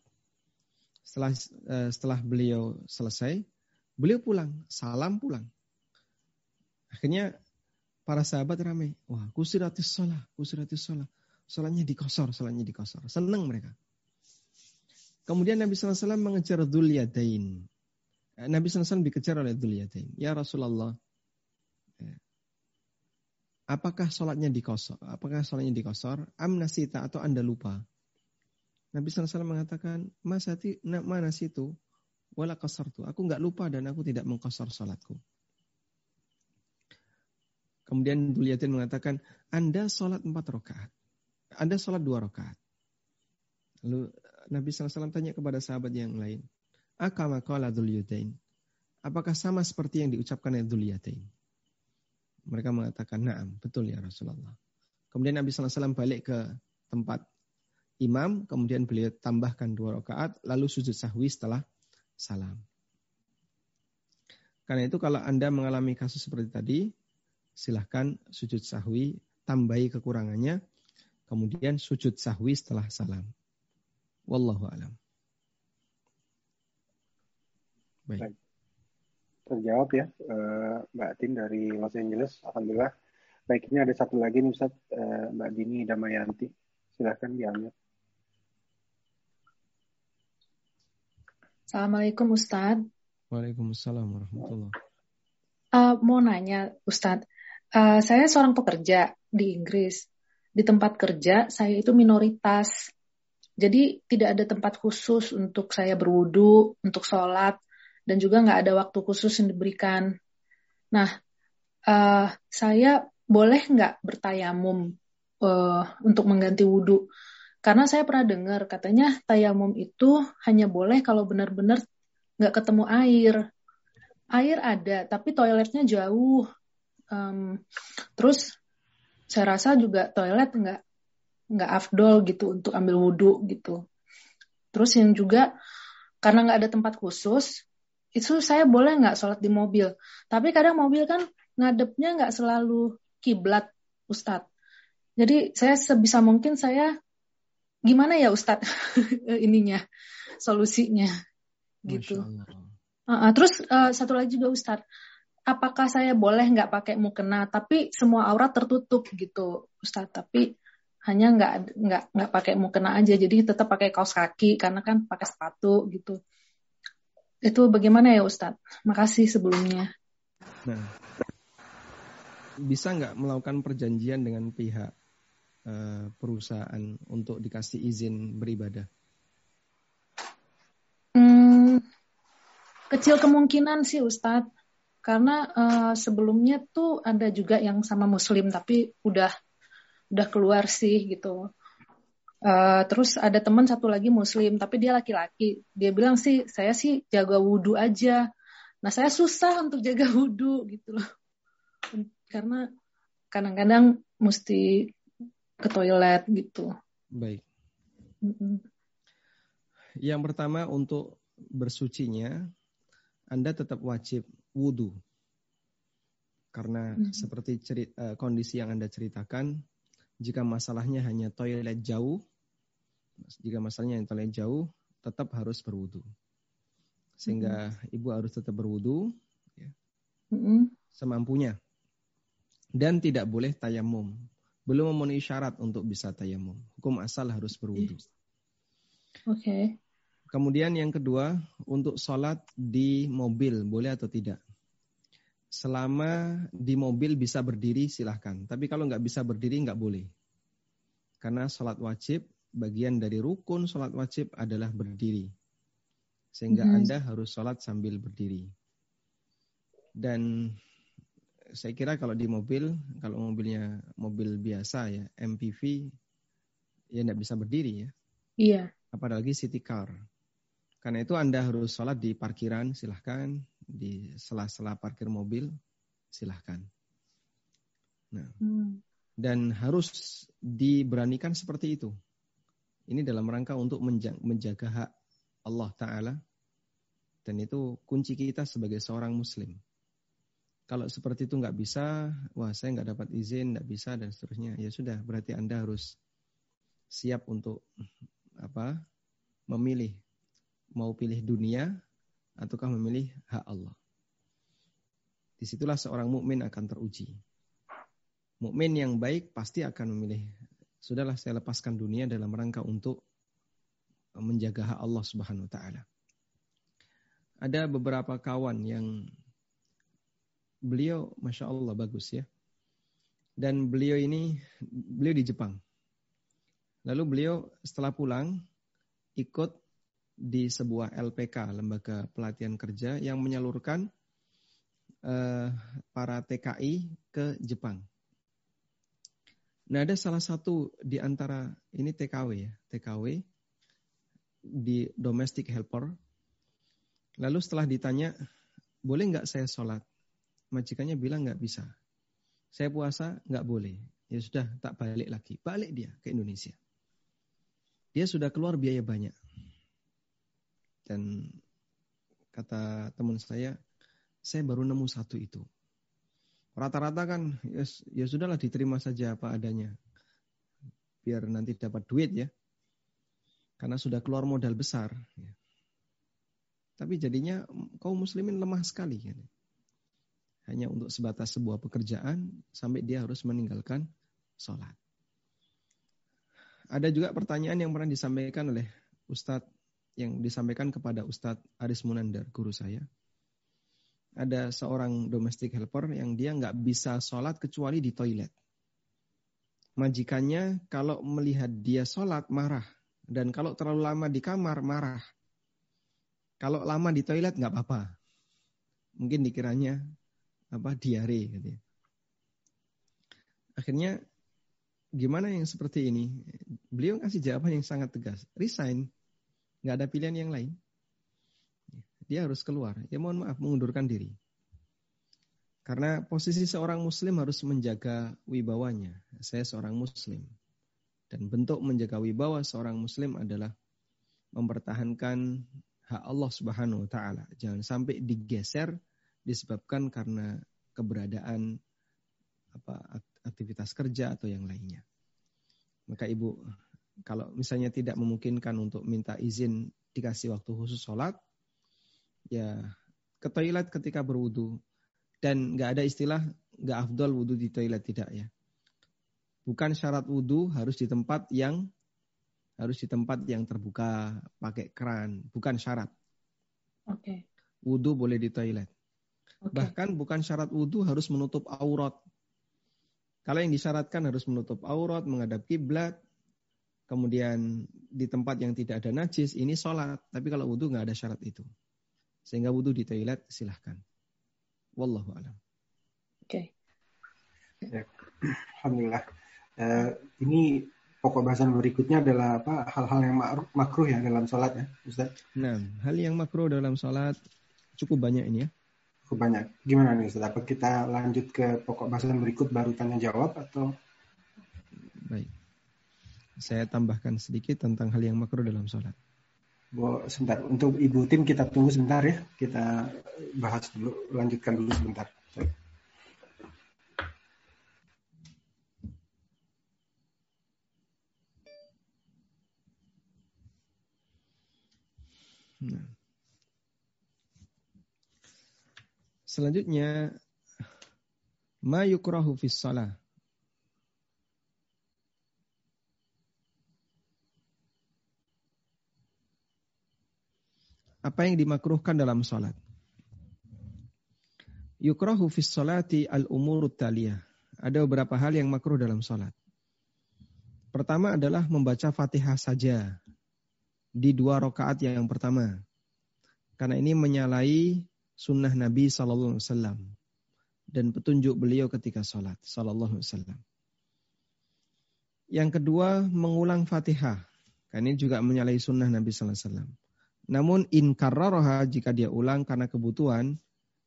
Setelah uh, setelah beliau selesai, beliau pulang, salam pulang. Akhirnya para sahabat ramai, wah kusiratis sholat, kusiratis sholat. Sholatnya dikosor, sholatnya dikosor. Senang mereka. Kemudian Nabi SAW mengejar Dhul Yadain. Eh, Nabi SAW dikejar oleh Dhul Yadain. Ya Rasulullah, Apakah sholatnya dikosor? Apakah sholatnya dikosor? Amnasita atau anda lupa? Nabi SAW mengatakan, Masati, mana situ? Wala kosor tu. Aku nggak lupa dan aku tidak mengkosor sholatku. Kemudian Duliatin mengatakan, Anda sholat empat rakaat. Anda sholat dua rakaat. Lalu Nabi SAW tanya kepada sahabat yang lain, Akama Duliatin. Apakah sama seperti yang diucapkan oleh Duliatin? Mereka mengatakan, naam, betul ya Rasulullah. Kemudian Nabi SAW balik ke tempat imam, kemudian beliau tambahkan dua rakaat, lalu sujud sahwi setelah salam. Karena itu kalau Anda mengalami kasus seperti tadi, silahkan sujud sahwi, tambahi kekurangannya, kemudian sujud sahwi setelah salam. Wallahu alam. Baik terjawab ya uh, Mbak Tin dari Los Angeles. Alhamdulillah. Baik, ini ada satu lagi nih Ustaz, uh, Mbak Dini Damayanti. Silahkan diambil. Assalamualaikum Ustaz. Waalaikumsalam warahmatullahi uh, Mau nanya Ustaz, uh, saya seorang pekerja di Inggris. Di tempat kerja saya itu minoritas. Jadi tidak ada tempat khusus untuk saya berwudu, untuk sholat, dan juga nggak ada waktu khusus yang diberikan. Nah, uh, saya boleh nggak bertayamum uh, untuk mengganti wudhu? Karena saya pernah dengar katanya tayamum itu hanya boleh kalau benar-benar nggak ketemu air. Air ada, tapi toiletnya jauh. Um, terus saya rasa juga toilet nggak nggak afdol gitu untuk ambil wudhu gitu. Terus yang juga karena nggak ada tempat khusus, itu saya boleh nggak sholat di mobil. Tapi kadang mobil kan ngadepnya nggak selalu kiblat, Ustadz. Jadi saya sebisa mungkin saya gimana ya Ustadz? Ininya solusinya. Gitu. Uh, terus uh, satu lagi juga Ustadz, apakah saya boleh nggak pakai mukena? Tapi semua aurat tertutup gitu Ustadz. Tapi hanya nggak nggak nggak pakai mukena aja. Jadi tetap pakai kaos kaki karena kan pakai sepatu gitu itu bagaimana ya Ustadz? Makasih sebelumnya. Nah, bisa nggak melakukan perjanjian dengan pihak uh, perusahaan untuk dikasih izin beribadah? Hmm, kecil kemungkinan sih Ustadz. Karena uh, sebelumnya tuh ada juga yang sama Muslim tapi udah udah keluar sih gitu. Uh, terus ada teman satu lagi muslim tapi dia laki-laki. Dia bilang sih saya sih jaga wudhu aja. Nah saya susah untuk jaga wudhu gitu loh. Karena kadang-kadang mesti ke toilet gitu. Baik. Yang pertama untuk bersucinya anda tetap wajib wudhu karena hmm. seperti cerita, uh, kondisi yang anda ceritakan jika masalahnya hanya toilet jauh, jika masalahnya yang toilet jauh, tetap harus berwudu. Sehingga mm-hmm. ibu harus tetap berwudu ya, mm-hmm. semampunya. Dan tidak boleh tayamum. Belum memenuhi syarat untuk bisa tayamum. Hukum asal harus berwudu. Oke. Okay. Kemudian yang kedua, untuk sholat di mobil, boleh atau tidak? Selama di mobil bisa berdiri silahkan. Tapi kalau nggak bisa berdiri nggak boleh. Karena sholat wajib, bagian dari rukun sholat wajib adalah berdiri. Sehingga mm -hmm. Anda harus sholat sambil berdiri. Dan saya kira kalau di mobil, kalau mobilnya mobil biasa ya, MPV, ya nggak bisa berdiri ya. Iya. Apalagi city car. Karena itu Anda harus sholat di parkiran, silahkan. Di sela-sela parkir mobil, silahkan. Nah, hmm. Dan harus diberanikan seperti itu. Ini dalam rangka untuk menjaga hak Allah Ta'ala. Dan itu kunci kita sebagai seorang muslim. Kalau seperti itu nggak bisa, wah saya nggak dapat izin, nggak bisa dan seterusnya. Ya sudah, berarti Anda harus siap untuk apa? Memilih mau pilih dunia ataukah memilih hak Allah. Di situlah seorang mukmin akan teruji. Mukmin yang baik pasti akan memilih. Sudahlah saya lepaskan dunia dalam rangka untuk menjaga hak Allah Subhanahu wa taala. Ada beberapa kawan yang beliau masya Allah bagus ya. Dan beliau ini beliau di Jepang. Lalu beliau setelah pulang ikut di sebuah LPK, lembaga pelatihan kerja yang menyalurkan uh, para TKI ke Jepang. Nah, ada salah satu di antara ini TKW ya, TKW di domestic helper. Lalu setelah ditanya, boleh nggak saya sholat? Majikannya bilang nggak bisa. Saya puasa nggak boleh. Ya sudah, tak balik lagi. Balik dia ke Indonesia. Dia sudah keluar biaya banyak. Dan kata teman saya, saya baru nemu satu itu. Rata-rata kan ya, ya sudahlah diterima saja apa adanya. Biar nanti dapat duit ya. Karena sudah keluar modal besar. Ya. Tapi jadinya kaum muslimin lemah sekali. Ya. Hanya untuk sebatas sebuah pekerjaan sampai dia harus meninggalkan sholat. Ada juga pertanyaan yang pernah disampaikan oleh Ustadz yang disampaikan kepada Ustadz Aris Munandar, guru saya. Ada seorang domestic helper yang dia nggak bisa sholat kecuali di toilet. Majikannya kalau melihat dia sholat marah. Dan kalau terlalu lama di kamar marah. Kalau lama di toilet nggak apa-apa. Mungkin dikiranya apa diare gitu ya. Akhirnya gimana yang seperti ini? Beliau kasih jawaban yang sangat tegas. Resign. Nggak ada pilihan yang lain. Dia harus keluar. Ya mohon maaf mengundurkan diri. Karena posisi seorang muslim harus menjaga wibawanya. Saya seorang muslim. Dan bentuk menjaga wibawa seorang muslim adalah mempertahankan hak Allah Subhanahu wa taala. Jangan sampai digeser disebabkan karena keberadaan apa aktivitas kerja atau yang lainnya. Maka Ibu kalau misalnya tidak memungkinkan untuk minta izin dikasih waktu khusus sholat, ya ke toilet ketika berwudu dan nggak ada istilah nggak afdol wudhu di toilet tidak ya. Bukan syarat wudhu harus di tempat yang harus di tempat yang terbuka pakai keran, bukan syarat. Oke. Okay. Wudhu boleh di toilet. Okay. Bahkan bukan syarat wudhu harus menutup aurat. Kalau yang disyaratkan harus menutup aurat, menghadap kiblat, kemudian di tempat yang tidak ada najis, ini sholat. Tapi kalau wudhu nggak ada syarat itu. Sehingga wudhu di toilet silahkan. Wallahu a'lam. Oke. Okay. Ya. Alhamdulillah. Uh, ini pokok bahasan berikutnya adalah apa hal-hal yang makruh ya dalam sholat ya Ustaz? Nah, hal yang makruh dalam sholat cukup banyak ini ya. Cukup banyak. Gimana nih Ustaz? Apa kita lanjut ke pokok bahasan berikut baru tanya jawab atau? Baik. Saya tambahkan sedikit tentang hal yang makruh dalam sholat. Bu, sebentar. Untuk Ibu Tim kita tunggu sebentar ya. Kita bahas dulu, lanjutkan dulu sebentar. Baik. Nah. Selanjutnya ma yukrahu fis salah. Apa yang dimakruhkan dalam salat? Yukrahu fis salati al umurut taliyah. Ada beberapa hal yang makruh dalam salat. Pertama adalah membaca Fatihah saja di dua rakaat yang pertama. Karena ini menyalahi sunnah Nabi Sallallahu Alaihi Wasallam dan petunjuk beliau ketika sholat Sallallahu Alaihi Wasallam. Yang kedua mengulang Fatihah. Karena ini juga menyalahi sunnah Nabi Sallallahu Alaihi Wasallam. Namun in karraroha jika dia ulang karena kebutuhan,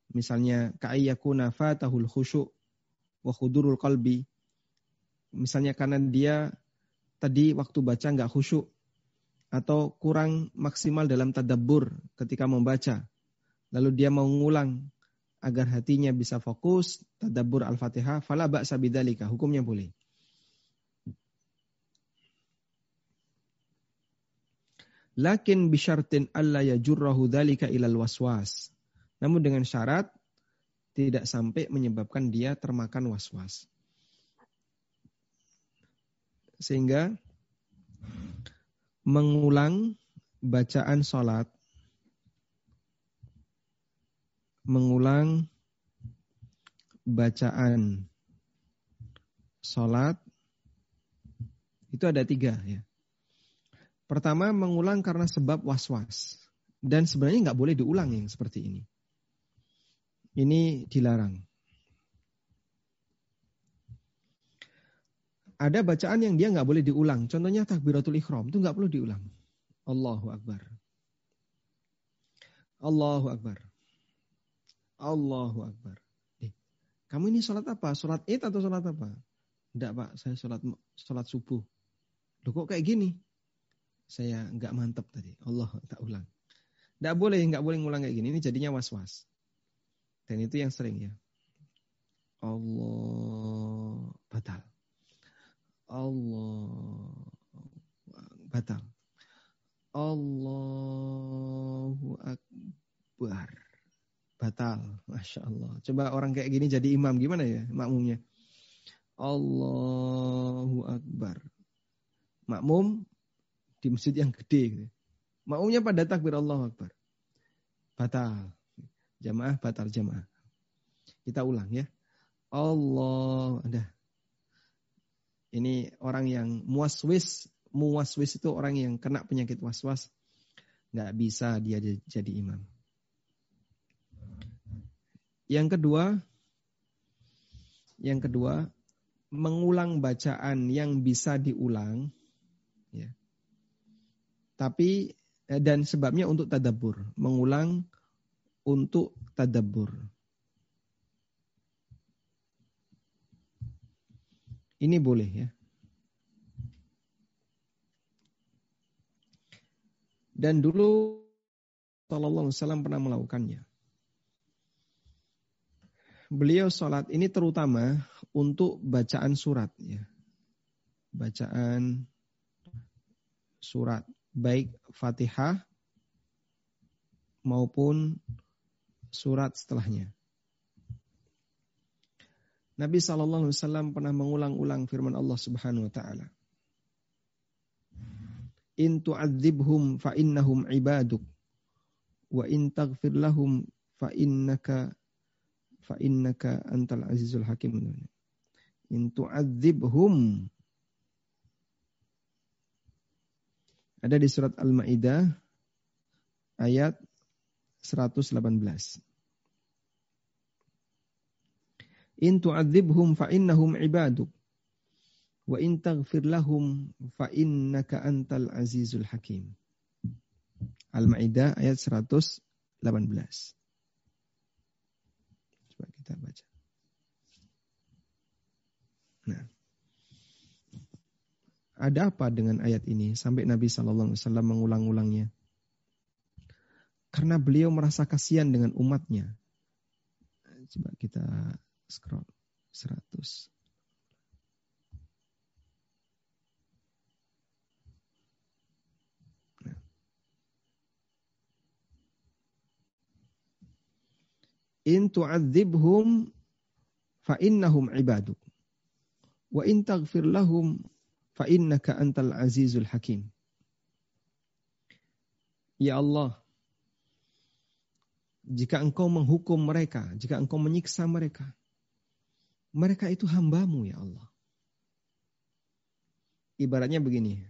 misalnya ka'ayyakuna fatahul khusyuk wa khudurul qalbi. Misalnya karena dia tadi waktu baca nggak khusyuk atau kurang maksimal dalam tadabbur ketika membaca. Lalu dia mau ngulang agar hatinya bisa fokus tadabbur Al-Fatihah, fala ba'sa hukumnya boleh. Lakin bisyartin alla yajurrahu dzalika ilal waswas. Namun dengan syarat tidak sampai menyebabkan dia termakan waswas. Sehingga mengulang bacaan sholat, mengulang bacaan sholat, itu ada tiga ya. Pertama, mengulang karena sebab was-was. Dan sebenarnya nggak boleh diulang yang seperti ini. Ini dilarang. ada bacaan yang dia nggak boleh diulang. Contohnya takbiratul ikhram itu nggak perlu diulang. Allahu akbar. Allahu akbar. Allahu akbar. Eh, kamu ini sholat apa? Sholat id atau sholat apa? Enggak pak, saya sholat sholat subuh. Loh kok kayak gini? Saya nggak mantap tadi. Allah tak ulang. Nggak boleh, nggak boleh ngulang kayak gini. Ini jadinya was-was. Dan itu yang sering ya. Allah batal. Allah batal. Allahu Akbar. Batal. Masya Allah. Coba orang kayak gini jadi imam. Gimana ya makmumnya? Allahu Akbar. Makmum di masjid yang gede. Gitu. Makmumnya pada takbir Allahu Akbar. Batal. Jamaah batal jamaah. Kita ulang ya. Allah. Ada ini orang yang muaswis muwaswis itu orang yang kena penyakit was-was. Nggak bisa dia jadi imam. Yang kedua, yang kedua, mengulang bacaan yang bisa diulang, ya. Tapi eh, dan sebabnya untuk tadabur, mengulang untuk tadabur. Ini boleh ya. Dan dulu Sallallahu Alaihi Wasallam pernah melakukannya. Beliau sholat ini terutama untuk bacaan surat ya. Bacaan surat baik Fatihah maupun surat setelahnya. Nabi Shallallahu Alaihi Wasallam pernah mengulang-ulang firman Allah Subhanahu Wa Taala. In tu'adzibhum fa innahum ibaduk wa in taghfir lahum fa innaka fa innaka antal azizul hakim. In tu'adzibhum ada di surat Al-Maidah ayat 118. In tu'adzibhum fa innahum ibaduk. Wa in taghfir lahum fa innaka antal azizul hakim. Al-Maidah ayat 118. Coba kita baca. Nah. Ada apa dengan ayat ini sampai Nabi Shallallahu Alaihi Wasallam mengulang-ulangnya? Karena beliau merasa kasihan dengan umatnya. Coba kita scroll 100. Nah. In tu'adzibhum fa innahum ibaduk. Wa in taghfir lahum fa innaka antal azizul hakim. Ya Allah, jika engkau menghukum mereka, jika engkau menyiksa mereka, mereka itu hambamu ya Allah. Ibaratnya begini,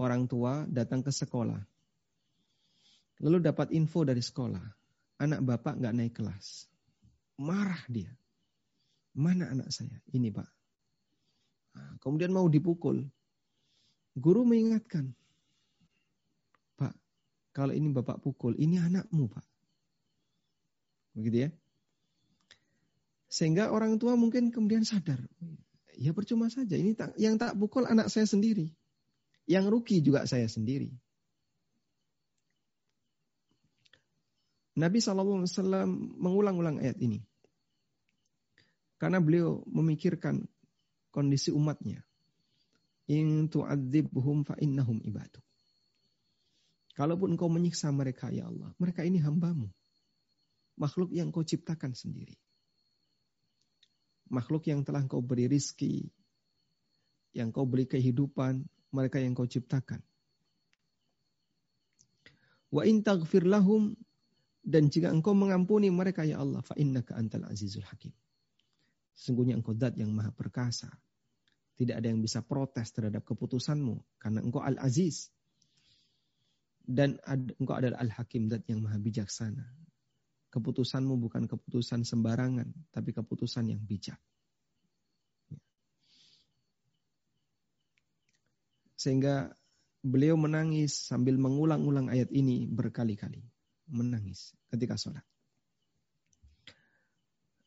orang tua datang ke sekolah, lalu dapat info dari sekolah, anak bapak nggak naik kelas, marah dia. Mana anak saya? Ini pak. Nah, kemudian mau dipukul. Guru mengingatkan, Pak, kalau ini bapak pukul, ini anakmu pak. Begitu ya. Sehingga orang tua mungkin kemudian sadar, ya percuma saja. Ini yang tak pukul anak saya sendiri. Yang rugi juga saya sendiri. Nabi SAW mengulang-ulang ayat ini. Karena beliau memikirkan kondisi umatnya. In tu'adzibhum fa innahum ibaduk. Kalaupun engkau menyiksa mereka ya Allah, mereka ini hambamu. Makhluk yang kau ciptakan sendiri makhluk yang telah kau beri rizki, yang kau beri kehidupan, mereka yang kau ciptakan. Wa in taghfir lahum dan jika engkau mengampuni mereka ya Allah fa innaka antal azizul hakim. Sesungguhnya engkau zat yang maha perkasa. Tidak ada yang bisa protes terhadap keputusanmu karena engkau al-aziz. Dan engkau adalah al-hakim zat yang maha bijaksana. Keputusanmu bukan keputusan sembarangan, tapi keputusan yang bijak. Sehingga beliau menangis sambil mengulang-ulang ayat ini berkali-kali. Menangis ketika sholat.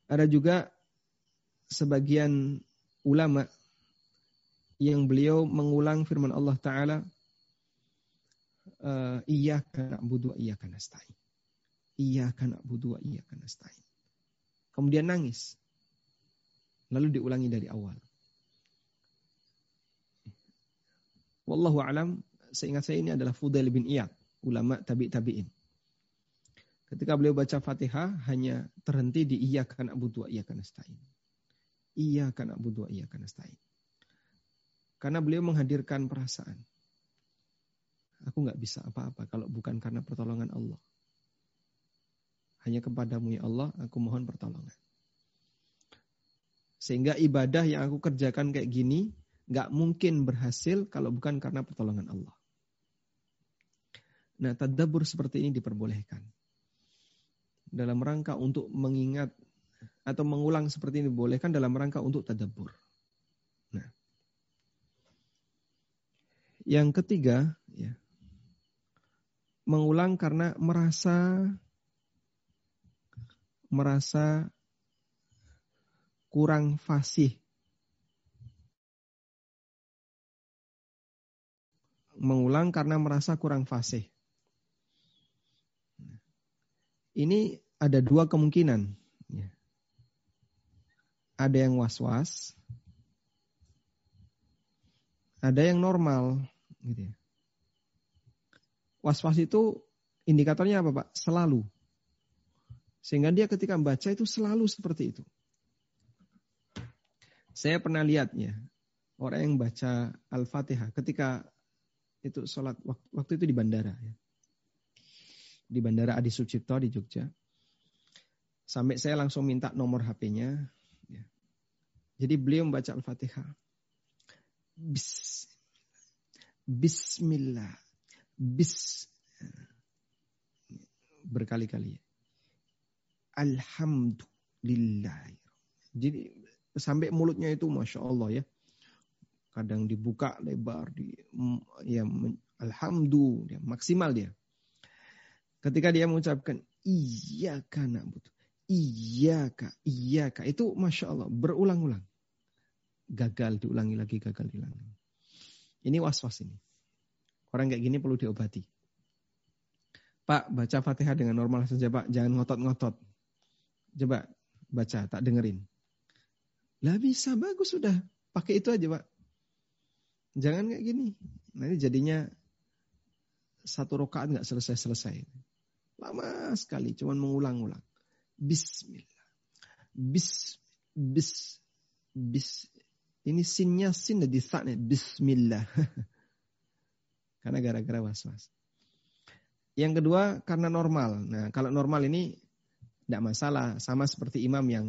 Ada juga sebagian ulama yang beliau mengulang firman Allah Ta'ala iya karena budu iya karena nasta'in. Iya karena budu iya karena nasta'in. Kemudian nangis. Lalu diulangi dari awal. Wallahu alam, seingat saya ini adalah Fudail bin Iyad, ulama tabi tabiin. Ketika beliau baca Fatihah hanya terhenti di karena budu iya karena nasta'in. Iya karena budu iya karena nasta'in. Karena beliau menghadirkan perasaan. Aku nggak bisa apa-apa kalau bukan karena pertolongan Allah. Hanya kepadamu ya Allah, aku mohon pertolongan. Sehingga ibadah yang aku kerjakan kayak gini, nggak mungkin berhasil kalau bukan karena pertolongan Allah. Nah, tadabur seperti ini diperbolehkan. Dalam rangka untuk mengingat atau mengulang seperti ini dibolehkan dalam rangka untuk tadabur. Nah, yang ketiga, ya, mengulang karena merasa merasa kurang fasih mengulang karena merasa kurang fasih. Ini ada dua kemungkinan. Ada yang was-was, ada yang normal. Gitu ya. Was-was itu indikatornya apa Pak? Selalu. Sehingga dia ketika membaca itu selalu seperti itu. Saya pernah lihatnya orang yang baca Al-Fatihah ketika itu sholat waktu itu di bandara ya. Di bandara Adi Sucipto di Jogja. Sampai saya langsung minta nomor HP-nya. Jadi beliau membaca Al-Fatihah. Bis, Bismillah. Bis. Berkali-kali. Alhamdulillah. Jadi sampai mulutnya itu Masya Allah ya kadang dibuka lebar di ya alhamdulillah maksimal dia ketika dia mengucapkan iya karena butuh iya kak itu masya Allah berulang-ulang gagal diulangi lagi gagal diulangi ini was-was ini orang kayak gini perlu diobati Pak baca fatihah dengan normal saja Pak jangan ngotot-ngotot coba baca tak dengerin lah bisa bagus sudah pakai itu aja Pak Jangan kayak gini. Nanti jadinya satu rokaat nggak selesai-selesai. Lama sekali, cuman mengulang-ulang. Bismillah. Bis, bis, bis. Ini sinnya sin di saatnya. Bismillah. karena gara-gara was-was. Yang kedua karena normal. Nah kalau normal ini tidak masalah. Sama seperti imam yang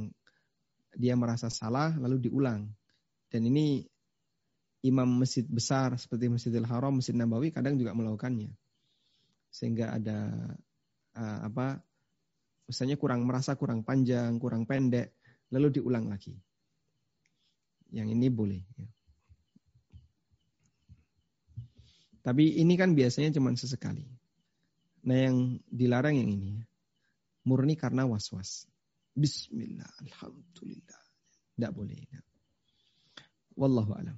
dia merasa salah lalu diulang. Dan ini imam masjid besar seperti Masjidil Haram, Masjid Nabawi kadang juga melakukannya. Sehingga ada uh, apa misalnya kurang merasa kurang panjang, kurang pendek, lalu diulang lagi. Yang ini boleh. Ya. Tapi ini kan biasanya cuma sesekali. Nah yang dilarang yang ini. Murni karena was-was. Bismillah, Alhamdulillah. Tidak boleh. Ya. Wallahu alam.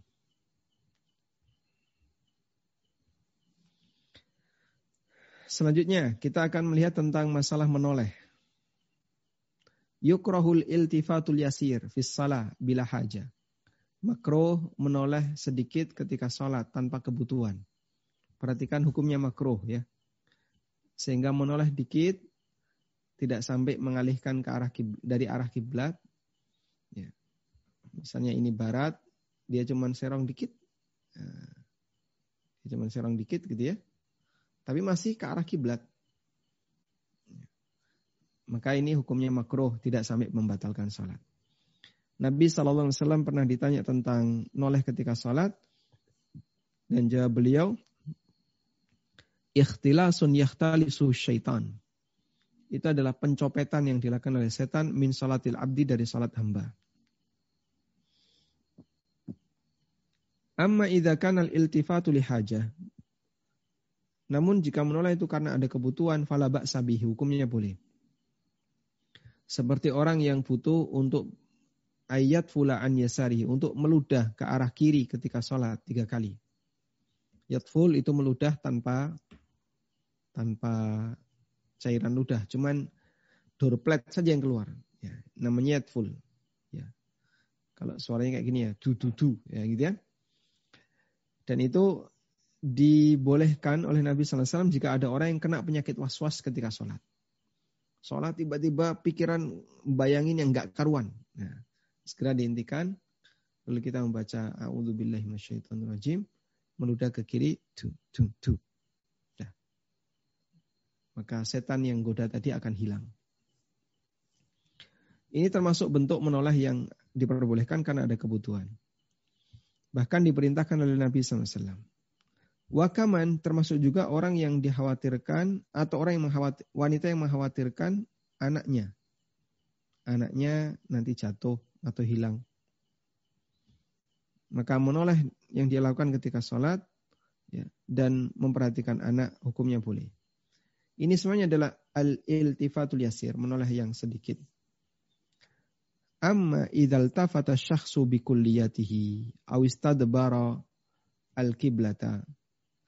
Selanjutnya kita akan melihat tentang masalah menoleh. Yukrahul iltifatul yasir fis salah bila haja. Makruh menoleh sedikit ketika sholat tanpa kebutuhan. Perhatikan hukumnya makruh ya. Sehingga menoleh dikit tidak sampai mengalihkan ke arah dari arah kiblat. Ya. Misalnya ini barat, dia cuma serong dikit. Nah, dia cuma serong dikit gitu ya tapi masih ke arah kiblat. Maka ini hukumnya makruh, tidak sampai membatalkan sholat. Nabi SAW pernah ditanya tentang noleh ketika sholat. Dan jawab beliau, Ikhtilasun yahtalisu syaitan. Itu adalah pencopetan yang dilakukan oleh setan min salatil abdi dari salat hamba. Amma idza kana al-iltifatu li hajah. Namun jika menolak itu karena ada kebutuhan, fala sabih, hukumnya boleh. Seperti orang yang butuh untuk ayat fulaan yasari, untuk meludah ke arah kiri ketika sholat tiga kali. Yatful itu meludah tanpa tanpa cairan ludah, cuman doorplet saja yang keluar. Ya, namanya yatful. Ya. Kalau suaranya kayak gini ya, du du du, ya gitu ya. Dan itu dibolehkan oleh Nabi SAW jika ada orang yang kena penyakit was-was ketika sholat. Sholat tiba-tiba pikiran bayangin yang gak karuan. Nah, segera dihentikan. Lalu kita membaca A'udzubillahiminasyaitonirrajim. Meludah ke kiri. Tu, tu, tu. Nah. Maka setan yang goda tadi akan hilang. Ini termasuk bentuk menoleh yang diperbolehkan karena ada kebutuhan. Bahkan diperintahkan oleh Nabi SAW. Wakaman termasuk juga orang yang dikhawatirkan atau orang yang mengkhawatir, wanita yang mengkhawatirkan anaknya. Anaknya nanti jatuh atau hilang. Maka menoleh yang dia lakukan ketika sholat ya, dan memperhatikan anak hukumnya boleh. Ini semuanya adalah al-iltifatul yasir, menoleh yang sedikit. Amma idzal tafata syakhsu bi kulliyatihi aw istadbara al-qiblata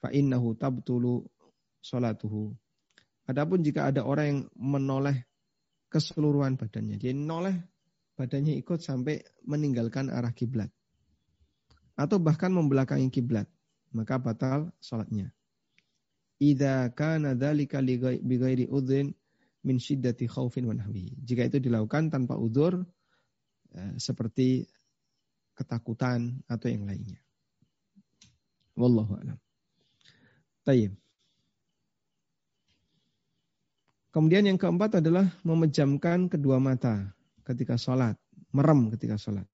fa innahu tabtulu salatuhu. Adapun jika ada orang yang menoleh keseluruhan badannya, dia noleh badannya ikut sampai meninggalkan arah kiblat atau bahkan membelakangi kiblat, maka batal salatnya. Idza kana dzalika bighairi udhrin min syiddati khaufin wa. Jika itu dilakukan tanpa udur eh, seperti ketakutan atau yang lainnya. Wallahu a'lam. Tayyib. Kemudian yang keempat adalah memejamkan kedua mata ketika sholat. Merem ketika sholat.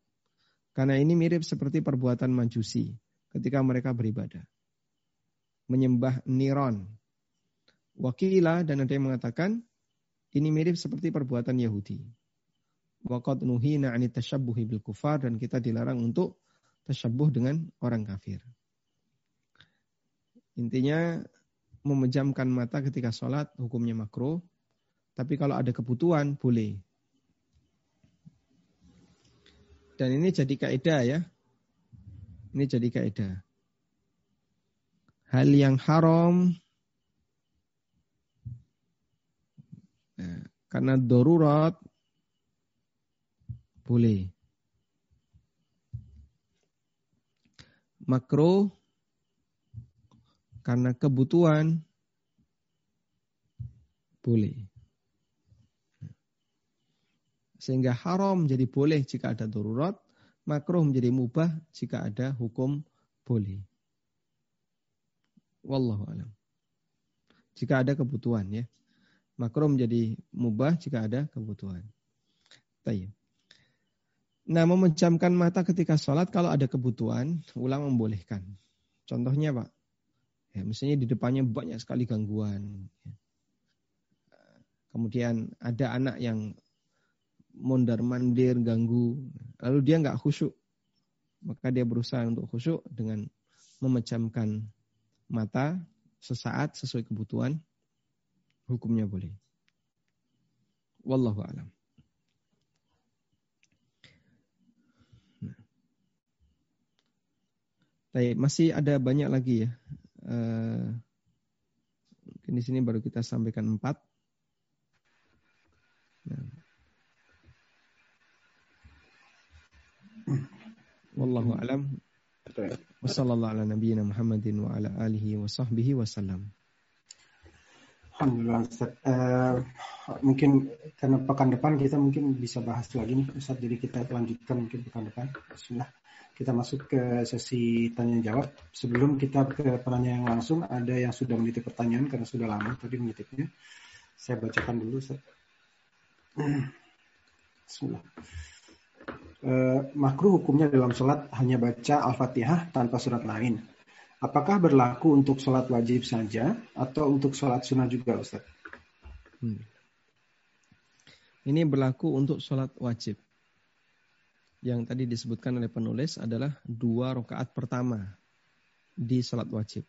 Karena ini mirip seperti perbuatan majusi ketika mereka beribadah. Menyembah niron. Wakilah dan ada yang mengatakan ini mirip seperti perbuatan Yahudi. Waqad nuhina anit tasyabbuhi bil kufar dan kita dilarang untuk tasyabuh dengan orang kafir. Intinya memejamkan mata ketika sholat hukumnya makruh. Tapi kalau ada kebutuhan boleh. Dan ini jadi kaidah ya. Ini jadi kaidah. Hal yang haram ya, karena darurat boleh. Makruh karena kebutuhan boleh. Sehingga haram jadi boleh jika ada darurat, makruh menjadi mubah jika ada hukum boleh. Wallahu alam. Jika ada kebutuhan ya. Makruh menjadi mubah jika ada kebutuhan. Tayyib. Nah, memejamkan mata ketika sholat kalau ada kebutuhan, ulama membolehkan. Contohnya, Pak, Ya, misalnya di depannya banyak sekali gangguan. Kemudian ada anak yang mondar mandir ganggu, lalu dia nggak khusyuk, maka dia berusaha untuk khusyuk dengan memejamkan mata sesaat sesuai kebutuhan, hukumnya boleh. Wallahu alam. Nah. masih ada banyak lagi ya Uh, di sini baru kita sampaikan empat. Nah. Wallahu alam. Wassallallahu ala Muhammadin wa ala alihi wa sahbihi wasallam. Alhamdulillah Ustaz. Uh, mungkin karena pekan depan kita mungkin bisa bahas lagi nih Ustaz. Jadi kita lanjutkan mungkin pekan depan. Bismillah kita masuk ke sesi tanya jawab. Sebelum kita ke pertanyaan yang langsung, ada yang sudah menitip pertanyaan karena sudah lama tadi menitipnya. Saya bacakan dulu. Bismillah. Uh, makruh hukumnya dalam sholat hanya baca Al-Fatihah tanpa surat lain. Apakah berlaku untuk sholat wajib saja atau untuk sholat sunnah juga Ustaz? Hmm. Ini berlaku untuk sholat wajib yang tadi disebutkan oleh penulis adalah dua rakaat pertama di salat wajib.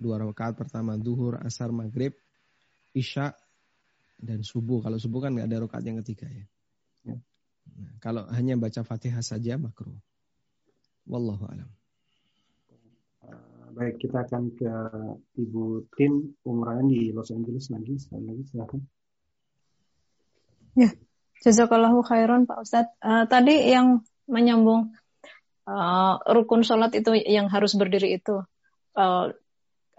Dua rakaat pertama duhur, asar, maghrib, isya, dan subuh. Kalau subuh kan nggak ada rakaat yang ketiga ya. ya. Nah, kalau hanya baca fatihah saja makruh. Wallahu alam. Uh, baik, kita akan ke Ibu Tim Umrayan di Los Angeles lagi. Sekali lagi silakan. Ya, Jazakallahu khairan Pak Ustadz. Uh, tadi yang menyambung uh, rukun sholat itu yang harus berdiri itu. Uh,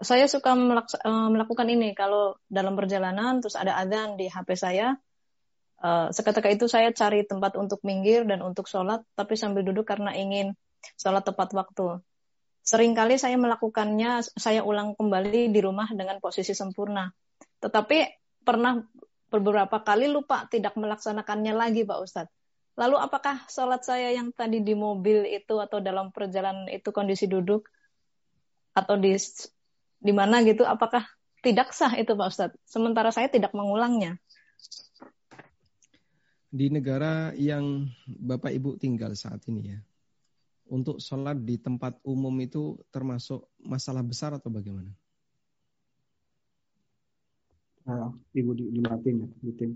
saya suka uh, melakukan ini kalau dalam perjalanan terus ada adzan di HP saya. Uh, seketika itu saya cari tempat untuk minggir dan untuk sholat, tapi sambil duduk karena ingin sholat tepat waktu. Seringkali saya melakukannya, saya ulang kembali di rumah dengan posisi sempurna. Tetapi pernah beberapa kali lupa tidak melaksanakannya lagi, Pak Ustadz. Lalu apakah sholat saya yang tadi di mobil itu atau dalam perjalanan itu kondisi duduk atau di di mana gitu, apakah tidak sah itu Pak Ustadz? Sementara saya tidak mengulangnya. Di negara yang Bapak Ibu tinggal saat ini ya, untuk sholat di tempat umum itu termasuk masalah besar atau bagaimana? Nah, Ibu di, dimatiin ya, dimatiin.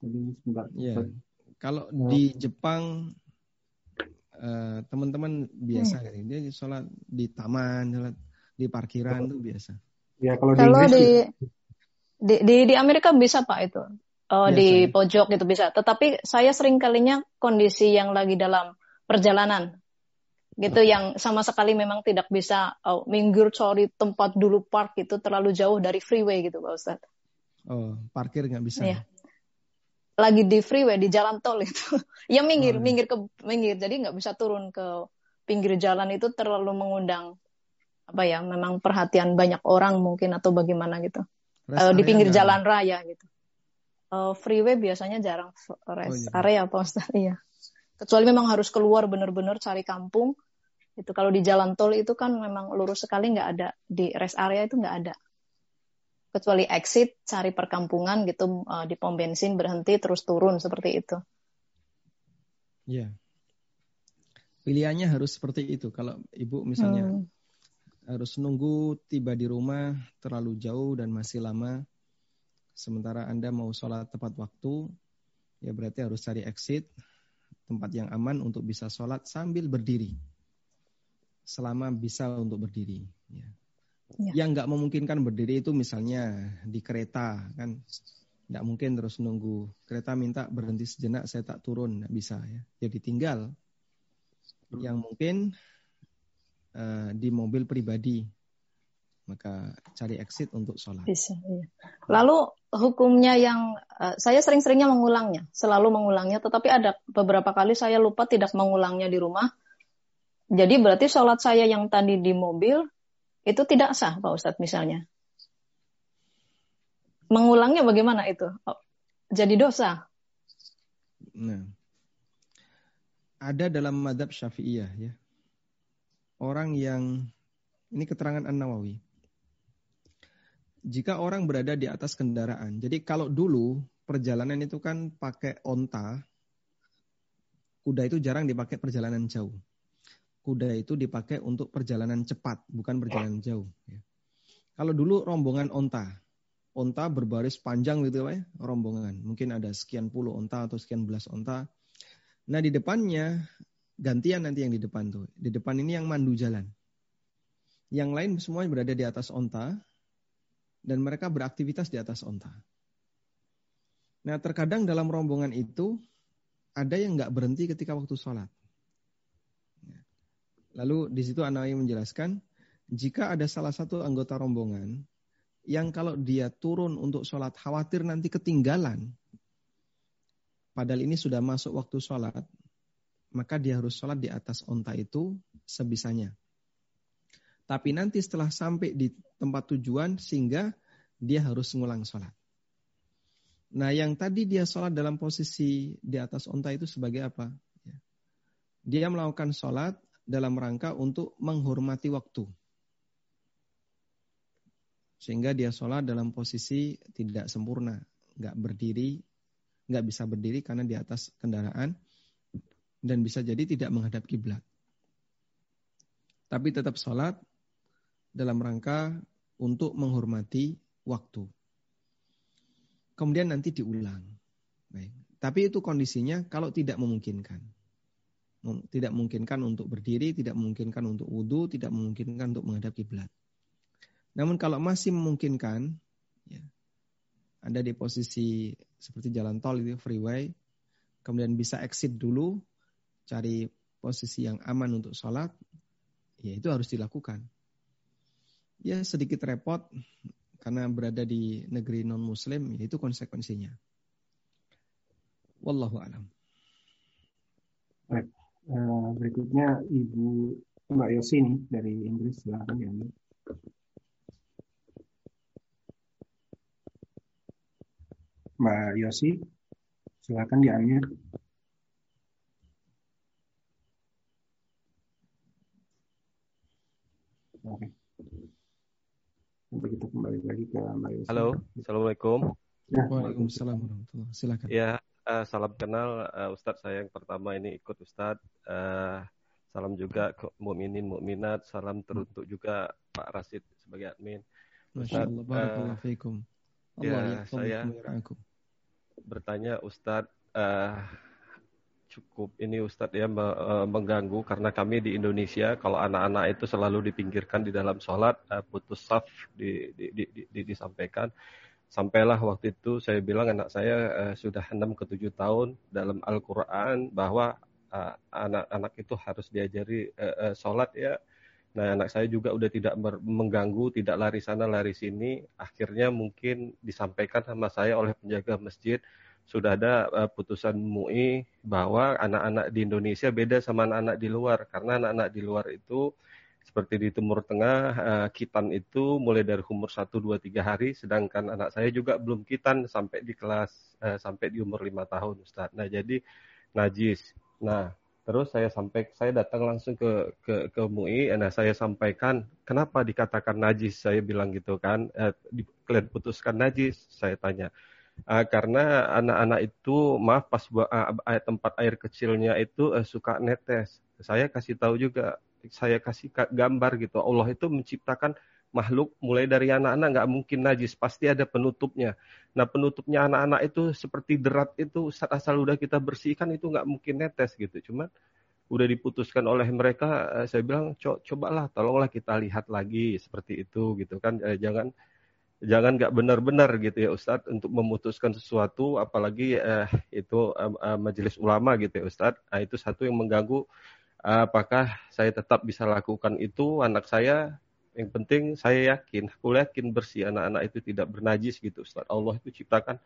Jadi sebentar. Ya. Kalau oh. di Jepang uh, teman-teman biasa hmm. dia sholat di taman, sholat di parkiran itu biasa. Ya kalau di kalau di, di di di Amerika bisa pak itu. Oh, biasa, di pojok gitu bisa. Tetapi saya sering kalinya kondisi yang lagi dalam perjalanan gitu yang sama sekali memang tidak bisa oh, minggir cari tempat dulu park itu terlalu jauh dari freeway gitu Pak Ustadz. Oh, parkir nggak bisa. Iya lagi di freeway di jalan tol itu ya minggir hmm. minggir ke minggir jadi nggak bisa turun ke pinggir jalan itu terlalu mengundang apa ya memang perhatian banyak orang mungkin atau bagaimana gitu uh, di pinggir jalan raya gitu uh, freeway biasanya jarang rest oh, iya. area apa iya kecuali memang harus keluar benar-benar cari kampung itu kalau di jalan tol itu kan memang lurus sekali nggak ada di rest area itu nggak ada kecuali exit cari perkampungan gitu uh, di pom bensin berhenti terus turun seperti itu. Iya. Pilihannya harus seperti itu. Kalau ibu misalnya hmm. harus nunggu tiba di rumah terlalu jauh dan masih lama, sementara anda mau sholat tepat waktu, ya berarti harus cari exit tempat yang aman untuk bisa sholat sambil berdiri. Selama bisa untuk berdiri. Ya. Ya. Yang nggak memungkinkan berdiri itu misalnya di kereta kan, nggak mungkin terus nunggu kereta minta berhenti sejenak saya tak turun nggak bisa ya. Jadi tinggal. Yang mungkin uh, di mobil pribadi maka cari exit untuk sholat. Bisa. Iya. Lalu hukumnya yang uh, saya sering-seringnya mengulangnya, selalu mengulangnya, tetapi ada beberapa kali saya lupa tidak mengulangnya di rumah. Jadi berarti sholat saya yang tadi di mobil itu tidak sah Pak Ustadz misalnya. Mengulangnya bagaimana itu? Oh, jadi dosa. Nah, ada dalam madhab syafi'iyah ya. Orang yang, ini keterangan An-Nawawi. Jika orang berada di atas kendaraan, jadi kalau dulu perjalanan itu kan pakai onta, kuda itu jarang dipakai perjalanan jauh kuda itu dipakai untuk perjalanan cepat, bukan perjalanan jauh. Ya. Kalau dulu rombongan onta, onta berbaris panjang gitu ya, rombongan. Mungkin ada sekian puluh onta atau sekian belas onta. Nah di depannya gantian nanti yang di depan tuh. Di depan ini yang mandu jalan. Yang lain semuanya berada di atas onta dan mereka beraktivitas di atas onta. Nah terkadang dalam rombongan itu ada yang nggak berhenti ketika waktu sholat. Lalu di situ Anawi menjelaskan, jika ada salah satu anggota rombongan yang kalau dia turun untuk sholat khawatir nanti ketinggalan, padahal ini sudah masuk waktu sholat, maka dia harus sholat di atas onta itu sebisanya. Tapi nanti setelah sampai di tempat tujuan sehingga dia harus ngulang sholat. Nah yang tadi dia sholat dalam posisi di atas onta itu sebagai apa? Dia melakukan sholat dalam rangka untuk menghormati waktu. Sehingga dia sholat dalam posisi tidak sempurna. Nggak berdiri, nggak bisa berdiri karena di atas kendaraan. Dan bisa jadi tidak menghadap kiblat. Tapi tetap sholat dalam rangka untuk menghormati waktu. Kemudian nanti diulang. Baik. Tapi itu kondisinya kalau tidak memungkinkan tidak memungkinkan untuk berdiri, tidak memungkinkan untuk wudhu, tidak memungkinkan untuk menghadap kiblat. Namun kalau masih memungkinkan, ya, Anda di posisi seperti jalan tol itu freeway, kemudian bisa exit dulu, cari posisi yang aman untuk sholat, ya itu harus dilakukan ya sedikit repot karena berada di negeri non muslim ya itu konsekuensinya wallahu alam Baik. Eh, berikutnya ibu mbak Yosi nih dari Inggris silakan ya mbak Yosi silakan diambil. Oke. Okay kita kembali lagi ke Mbak Halo, Assalamualaikum. Ya, Waalaikumsalam warahmatullahi Silakan. Ya, uh, salam kenal uh, Ustadz saya yang pertama ini ikut Ustadz. Uh, salam juga ke mukminin mukminat. Salam teruntuk juga Pak Rasid sebagai admin. Masya Allah, barakallahu fiikum. Ya, saya bertanya Ustadz, uh, cukup ini Ustadz ya mengganggu karena kami di Indonesia kalau anak-anak itu selalu dipinggirkan di dalam sholat, uh, putus saf di, di, di, di, disampaikan. Sampailah waktu itu saya bilang anak saya uh, sudah 6 ke 7 tahun dalam Al-Quran bahwa anak-anak itu harus diajari sholat ya. Nah anak saya juga udah tidak mengganggu, tidak lari sana lari sini. Akhirnya mungkin disampaikan sama saya oleh penjaga masjid sudah ada uh, putusan MUI bahwa anak-anak di Indonesia beda sama anak-anak di luar karena anak-anak di luar itu seperti di Timur Tengah, uh, kitan itu mulai dari umur 1, 2, 3 hari, sedangkan anak saya juga belum kitan sampai di kelas, uh, sampai di umur 5 tahun, Ustaz. Nah, jadi najis. Nah, terus saya sampai, saya datang langsung ke ke, ke MUI, nah saya sampaikan, kenapa dikatakan najis? Saya bilang gitu kan, uh, di, kalian putuskan najis, saya tanya. Uh, karena anak-anak itu, maaf pas uh, tempat air kecilnya itu uh, suka netes. Saya kasih tahu juga saya kasih gambar gitu. Allah itu menciptakan makhluk mulai dari anak-anak nggak mungkin najis, pasti ada penutupnya. Nah penutupnya anak-anak itu seperti derat itu saat asal udah kita bersihkan itu nggak mungkin netes gitu. Cuman udah diputuskan oleh mereka, eh, saya bilang Co cobalah, tolonglah kita lihat lagi seperti itu gitu kan. Eh, jangan jangan nggak benar-benar gitu ya Ustadz untuk memutuskan sesuatu, apalagi eh, itu eh, majelis ulama gitu ya Ustadz. Nah, itu satu yang mengganggu apakah saya tetap bisa lakukan itu. Anak saya yang penting saya yakin aku yakin bersih anak-anak itu tidak bernajis gitu Ustaz Allah itu ciptakan.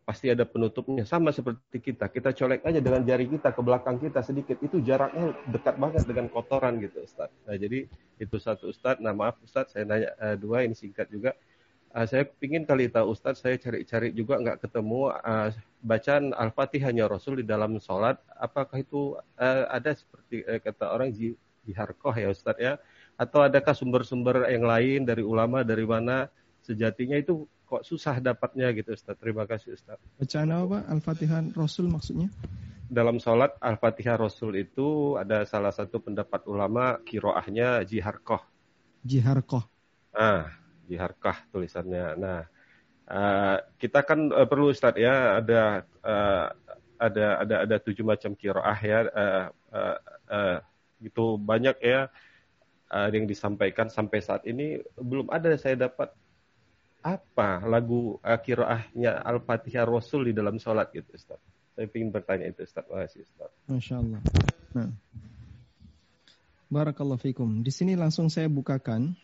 Pasti ada penutupnya. Sama seperti kita. Kita colek aja dengan jari kita ke belakang kita sedikit. Itu jaraknya dekat banget dengan kotoran gitu Ustaz nah jadi itu satu Ustaz nah maaf Ustaz saya nanya uh, dua ini singkat juga uh, saya ingin kali tahu Ustadz, saya cari-cari juga nggak ketemu uh, bacaan Al-Fatihahnya Rasul di dalam sholat. Apakah itu uh, ada seperti uh, kata orang jiharkoh ya Ustadz ya? Atau adakah sumber-sumber yang lain dari ulama, dari mana sejatinya itu kok susah dapatnya gitu Ustadz? Terima kasih Ustadz. Bacaan apa Al-Fatihah Rasul maksudnya? Dalam sholat Al-Fatihah Rasul itu ada salah satu pendapat ulama kiroahnya jiharkoh. Jiharkoh. Ah, di harkah tulisannya. Nah, uh, kita kan uh, perlu Ustaz ya ada uh, ada ada ada tujuh macam kiroah ya uh, uh, uh, itu banyak ya uh, yang disampaikan sampai saat ini belum ada saya dapat apa lagu uh, kiroahnya Al-Fatihah Rasul di dalam sholat gitu Ustaz. Saya ingin bertanya itu Ustaz. Makasih Ustaz. Masya Allah. Nah. Barakallahu fikum. Di sini langsung saya bukakan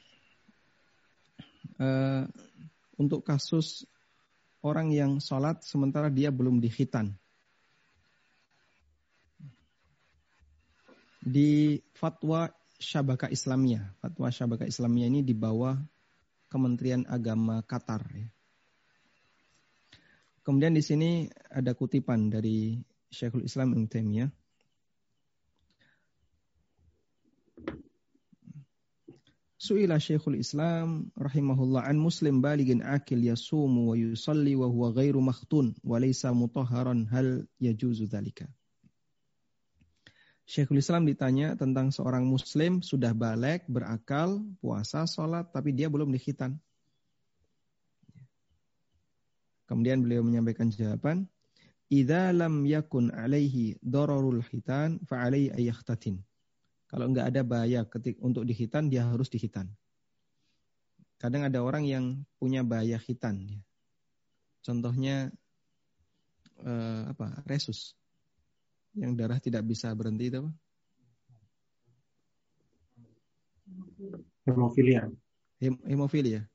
uh, untuk kasus orang yang sholat sementara dia belum dikhitan. Di fatwa Syabaka Islamiyah, fatwa Syabaka Islamiyah ini di bawah Kementerian Agama Qatar. Ya. Kemudian di sini ada kutipan dari Syekhul Islam Ibn Taimiyah Su'ila Syekhul Islam rahimahullah an muslim baligin akil yasumu wa yusalli wa huwa ghairu makhtun wa laysa mutahharan hal yajuzu dhalika. Syekhul Islam ditanya tentang seorang muslim sudah balik, berakal, puasa, sholat, tapi dia belum dikhitan. Kemudian beliau menyampaikan jawaban, Idza lam yakun alaihi dararul khitan fa alaihi ayakhtatin. Kalau nggak ada bahaya ketik untuk dihitan, dia harus dihitan. Kadang ada orang yang punya bahaya hitan. Ya. Contohnya eh, apa? Resus. Yang darah tidak bisa berhenti itu apa? Hemofilia. Hem hemofilia.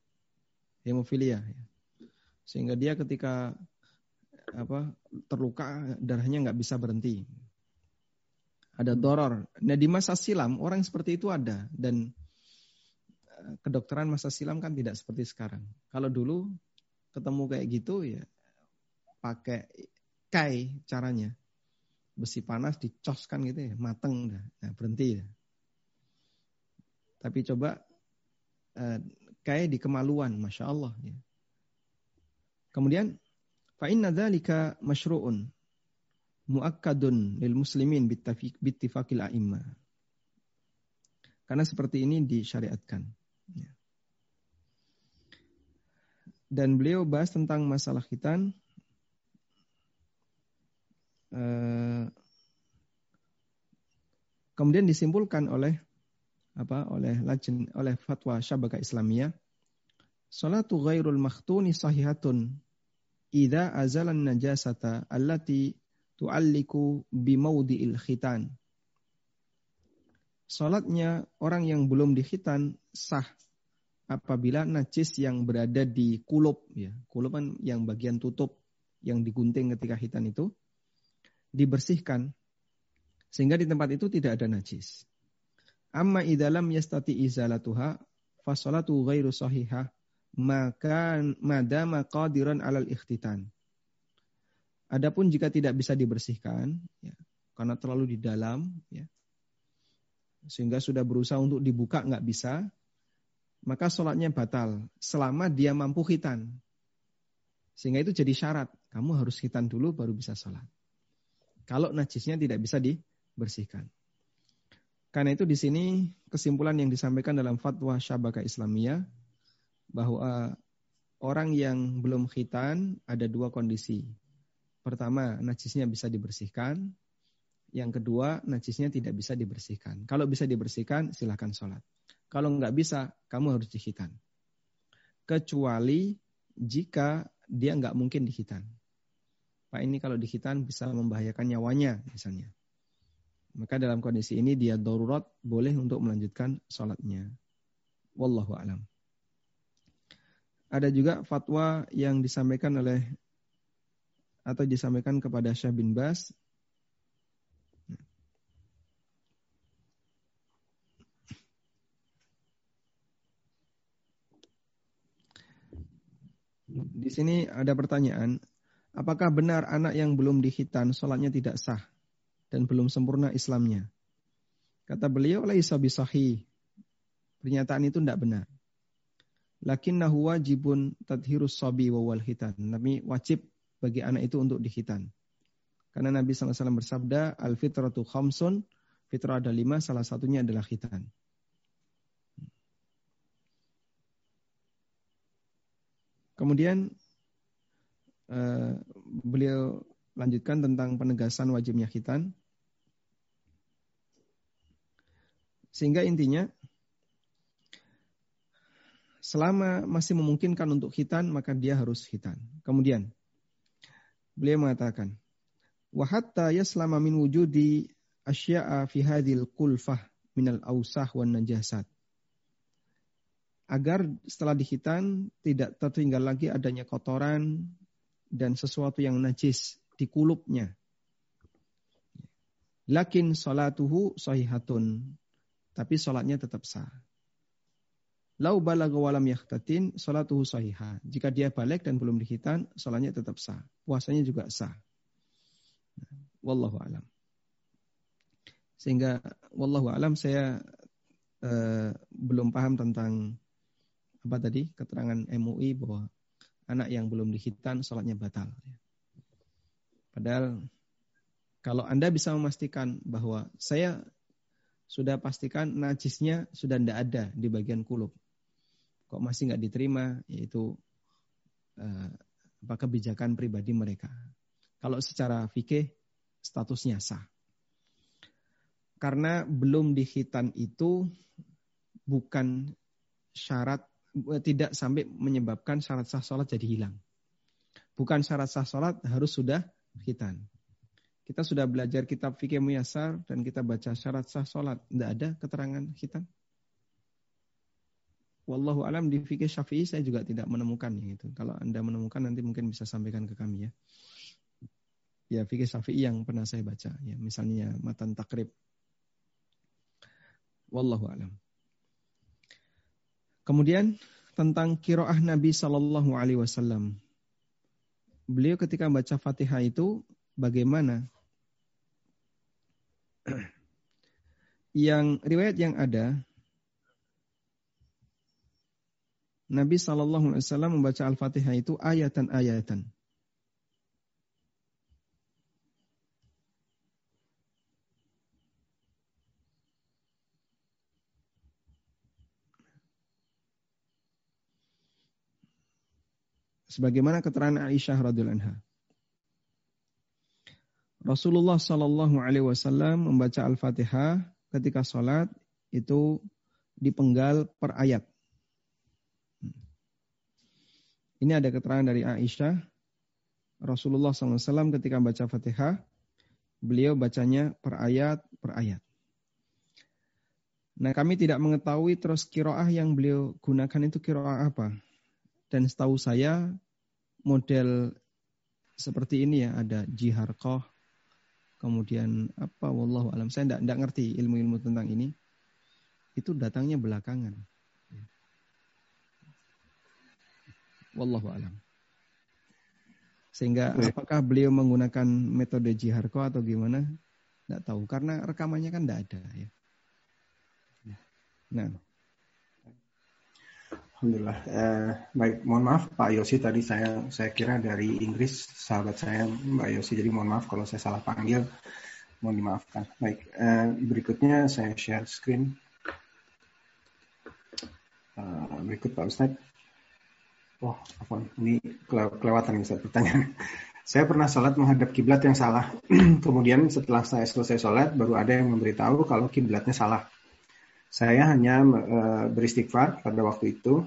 Hemofilia. Ya. Sehingga dia ketika apa terluka darahnya nggak bisa berhenti ada doror. Nah di masa silam orang seperti itu ada dan eh, kedokteran masa silam kan tidak seperti sekarang. Kalau dulu ketemu kayak gitu ya pakai kai caranya besi panas dicoskan gitu ya mateng dah. Nah berhenti ya. Tapi coba kayak di kemaluan, masya Allah. Ya. Kemudian, fa inna dzalika masyru'un muakkadun lil muslimin bittifaqil a'imma. Karena seperti ini disyariatkan. Ya. Dan beliau bahas tentang masalah khitan uh, kemudian disimpulkan oleh apa oleh lajin oleh fatwa Syabaka Islamiyah salatu ghairul makhtuni sahihatun idza azalan najasata allati tu'alliku bimaudhi'il khitan Salatnya orang yang belum dikhitan sah apabila najis yang berada di kulup ya. Kulup kan yang bagian tutup yang digunting ketika khitan itu dibersihkan sehingga di tempat itu tidak ada najis. Amma idalam yastati izalatuha fasolatu ghairu sahihah maka madama qadiran alal ikhtitan. Adapun jika tidak bisa dibersihkan ya, karena terlalu di dalam ya, sehingga sudah berusaha untuk dibuka nggak bisa, maka sholatnya batal selama dia mampu khitan. Sehingga itu jadi syarat. Kamu harus khitan dulu baru bisa sholat. Kalau najisnya tidak bisa di, bersihkan. Karena itu di sini kesimpulan yang disampaikan dalam fatwa Syabaka Islamiyah bahwa orang yang belum khitan ada dua kondisi. Pertama, najisnya bisa dibersihkan. Yang kedua, najisnya tidak bisa dibersihkan. Kalau bisa dibersihkan, silahkan sholat. Kalau nggak bisa, kamu harus dikhitan. Kecuali jika dia nggak mungkin dikhitan. Pak ini kalau dikhitan bisa membahayakan nyawanya misalnya. Maka dalam kondisi ini dia darurat boleh untuk melanjutkan sholatnya. Wallahu alam. Ada juga fatwa yang disampaikan oleh atau disampaikan kepada Syekh bin Bas Di sini ada pertanyaan, apakah benar anak yang belum dihitan sholatnya tidak sah? dan belum sempurna Islamnya. Kata beliau, laisa bisahi. Pernyataan itu tidak benar. Lakinnahu wajibun tadhirus sabi wa wal hitan. Nabi wajib bagi anak itu untuk dihitan. Karena Nabi SAW bersabda, al-fitratu khamsun, fitrah ada lima, salah satunya adalah hitan. Kemudian uh, beliau lanjutkan tentang penegasan wajibnya hitan. Sehingga intinya selama masih memungkinkan untuk khitan maka dia harus khitan. Kemudian beliau mengatakan wa hatta yaslama min wujudi asya'a fi hadhil kulfah minal ausah wan najasat. Agar setelah dikhitan tidak tertinggal lagi adanya kotoran dan sesuatu yang najis di kulupnya. Lakin salatuhu sahihatun tapi sholatnya tetap sah. Lau balagha walam yahtatin salatuhu sahihah. Jika dia balik dan belum dihitan, sholatnya tetap sah. Puasanya juga sah. Wallahu alam. Sehingga wallahu alam saya uh, belum paham tentang apa tadi keterangan MUI bahwa anak yang belum dihitan sholatnya batal. Padahal kalau Anda bisa memastikan bahwa saya sudah pastikan najisnya sudah tidak ada di bagian kulub. Kok masih nggak diterima, yaitu uh, apa kebijakan pribadi mereka. Kalau secara fikih statusnya sah. Karena belum dihitan itu bukan syarat eh, tidak sampai menyebabkan syarat sah sholat jadi hilang. Bukan syarat sah sholat harus sudah hitan. Kita sudah belajar kitab fikih muyasar dan kita baca syarat sah sholat. Tidak ada keterangan hitam. Wallahu alam di fikih syafi'i saya juga tidak menemukan itu. Kalau anda menemukan nanti mungkin bisa sampaikan ke kami ya. Ya fikih syafi'i yang pernah saya baca. Ya misalnya matan takrib. Wallahu alam. Kemudian tentang kiroah Nabi Shallallahu Alaihi Wasallam. Beliau ketika baca Fatihah itu bagaimana yang riwayat yang ada Nabi Shallallahu Alaihi Wasallam membaca Al-Fatihah itu ayatan-ayatan. Sebagaimana keterangan Aisyah radhiallahu anha. Rasulullah Shallallahu Alaihi Wasallam membaca Al-Fatihah ketika sholat itu dipenggal per ayat. Ini ada keterangan dari Aisyah. Rasulullah SAW ketika baca Fatihah, beliau bacanya per ayat per ayat. Nah kami tidak mengetahui terus kiroah yang beliau gunakan itu kiroah apa. Dan setahu saya model seperti ini ya ada jiharkoh, kemudian apa wallahu alam saya tidak ngerti ilmu-ilmu tentang ini itu datangnya belakangan Wallahu alam. Sehingga ya. apakah beliau menggunakan metode jiharko atau gimana? Tidak tahu karena rekamannya kan tidak ada ya. Nah. Alhamdulillah. Eh, baik, mohon maaf Pak Yosi tadi saya saya kira dari Inggris sahabat saya Mbak Yosi jadi mohon maaf kalau saya salah panggil mohon dimaafkan. Baik, eh, berikutnya saya share screen. Uh, berikut Pak Ustadz. Oh, apa ini kelewatan nih saya pertanyaan. Saya pernah sholat menghadap kiblat yang salah. Kemudian setelah saya selesai sholat, baru ada yang memberitahu kalau kiblatnya salah. Saya hanya e, beristighfar pada waktu itu.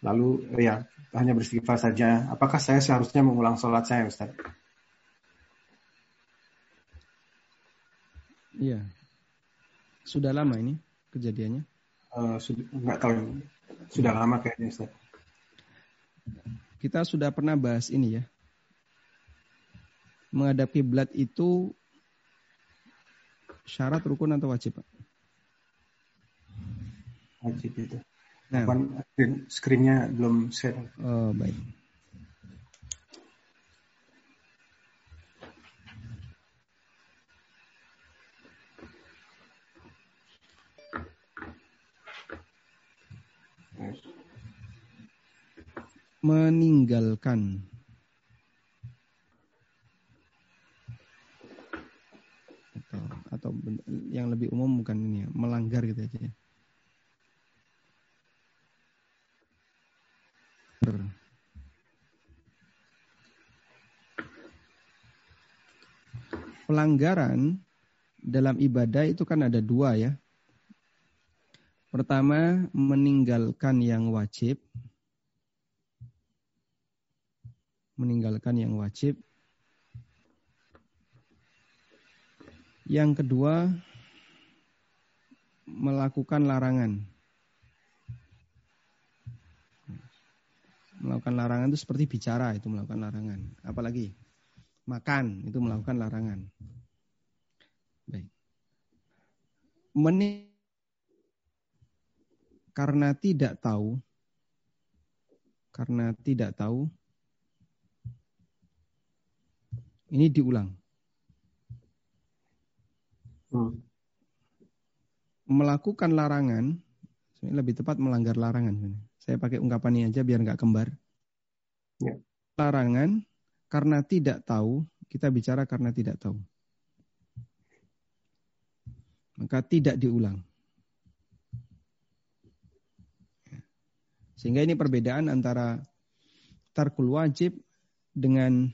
Lalu ya hanya beristighfar saja. Apakah saya seharusnya mengulang sholat saya, Ustaz? Iya. Sudah lama ini kejadiannya? Uh, sudah, enggak tahu. Sudah lama kayaknya, Ustaz. Kita sudah pernah bahas ini ya. Menghadapi kiblat itu syarat rukun atau wajib, Pak? Wajib itu. Nah, screen-nya belum set. Oh, baik. Meninggalkan atau atau yang lebih umum bukan ini ya, melanggar gitu aja ya. Pelanggaran dalam ibadah itu kan ada dua ya. Pertama, meninggalkan yang wajib meninggalkan yang wajib. Yang kedua, melakukan larangan. Melakukan larangan itu seperti bicara, itu melakukan larangan. Apalagi makan, itu melakukan larangan. Baik. Meni karena tidak tahu, karena tidak tahu, Ini diulang. Hmm. Melakukan larangan, lebih tepat melanggar larangan. Saya pakai ungkapan ini aja biar nggak kembar. Ya. Larangan karena tidak tahu, kita bicara karena tidak tahu. Maka tidak diulang. Sehingga ini perbedaan antara tarkul wajib dengan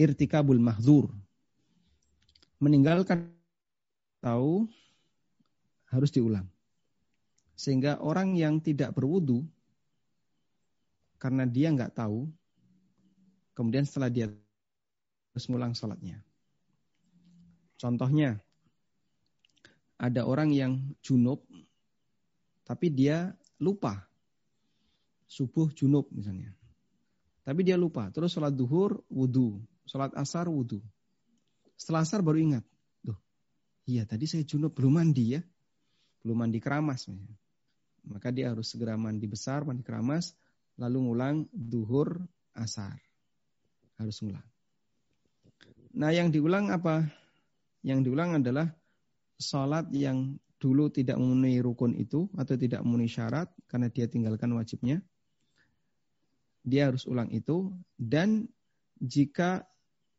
irtikabul mahzur. Meninggalkan tahu harus diulang. Sehingga orang yang tidak berwudu karena dia nggak tahu, kemudian setelah dia harus ngulang sholatnya. Contohnya, ada orang yang junub, tapi dia lupa. Subuh junub misalnya. Tapi dia lupa. Terus sholat duhur, wudhu. Sholat asar wudhu. Setelah asar baru ingat. Duh, iya tadi saya junub belum mandi ya. Belum mandi keramas. Maka dia harus segera mandi besar, mandi keramas. Lalu ngulang duhur asar. Harus ngulang. Nah yang diulang apa? Yang diulang adalah sholat yang dulu tidak memenuhi rukun itu atau tidak memenuhi syarat karena dia tinggalkan wajibnya. dia harus ulang itu dan jika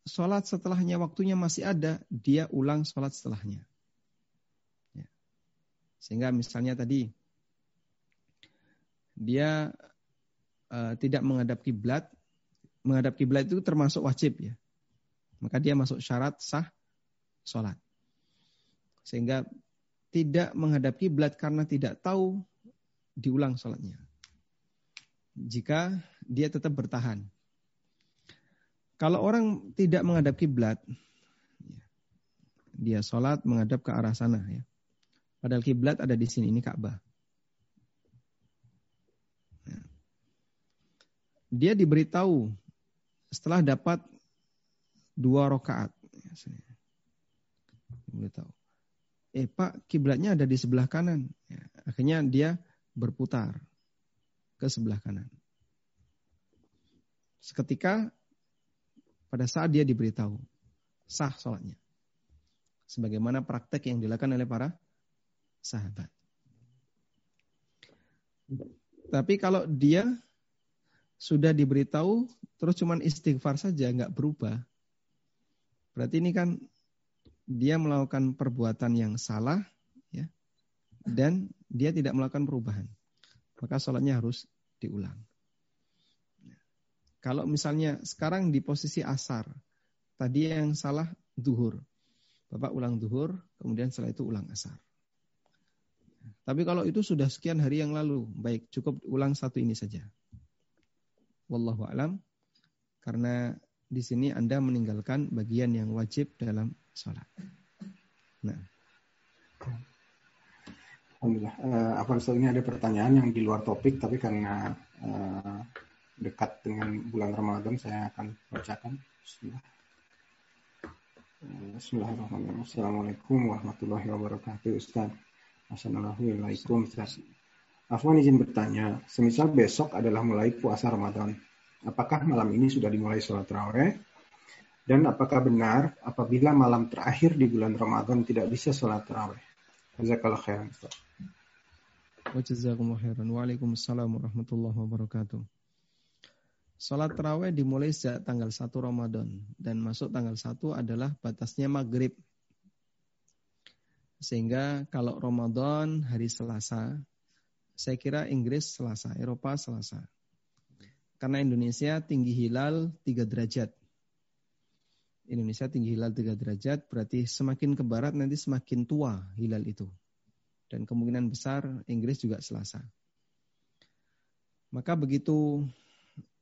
sholat setelahnya waktunya masih ada, dia ulang sholat setelahnya. Ya. Sehingga misalnya tadi dia uh, tidak menghadap kiblat, menghadap kiblat itu termasuk wajib ya. Maka dia masuk syarat sah sholat. Sehingga tidak menghadap kiblat karena tidak tahu diulang sholatnya. Jika dia tetap bertahan. Kalau orang tidak menghadap kiblat, dia sholat menghadap ke arah sana ya. Padahal kiblat ada di sini, ini Ka'bah. Ya. Dia diberitahu setelah dapat dua rakaat. Diberitahu. Eh Pak, kiblatnya ada di sebelah kanan. Ya. Akhirnya dia berputar ke sebelah kanan. Seketika pada saat dia diberitahu sah sholatnya. Sebagaimana praktek yang dilakukan oleh para sahabat. Tapi kalau dia sudah diberitahu terus cuman istighfar saja nggak berubah. Berarti ini kan dia melakukan perbuatan yang salah ya dan dia tidak melakukan perubahan. Maka sholatnya harus diulang. Kalau misalnya sekarang di posisi asar, tadi yang salah duhur. Bapak ulang duhur, kemudian setelah itu ulang asar. Tapi kalau itu sudah sekian hari yang lalu, baik cukup ulang satu ini saja. Wallahu alam. Karena di sini Anda meninggalkan bagian yang wajib dalam sholat. Nah. Alhamdulillah. Uh, apa ini ada pertanyaan yang di luar topik, tapi karena uh, dekat dengan bulan Ramadan, saya akan bacakan. Bismillah. Eh, bismillahirrahmanirrahim. Assalamualaikum warahmatullahi wabarakatuh, Ustaz. Assalamualaikum, Ustaz. Afwan izin bertanya, semisal besok adalah mulai puasa Ramadan, apakah malam ini sudah dimulai sholat raweh? Dan apakah benar apabila malam terakhir di bulan Ramadan tidak bisa sholat raweh? Jazakallah khairan. Wa jazakumullah khairan. Waalaikumsalam warahmatullahi wabarakatuh. Salat tarawih dimulai sejak tanggal 1 Ramadan dan masuk tanggal 1 adalah batasnya maghrib. Sehingga kalau Ramadan hari Selasa, saya kira Inggris Selasa, Eropa Selasa. Karena Indonesia tinggi hilal 3 derajat. Indonesia tinggi hilal 3 derajat, berarti semakin ke barat nanti semakin tua hilal itu. Dan kemungkinan besar Inggris juga Selasa. Maka begitu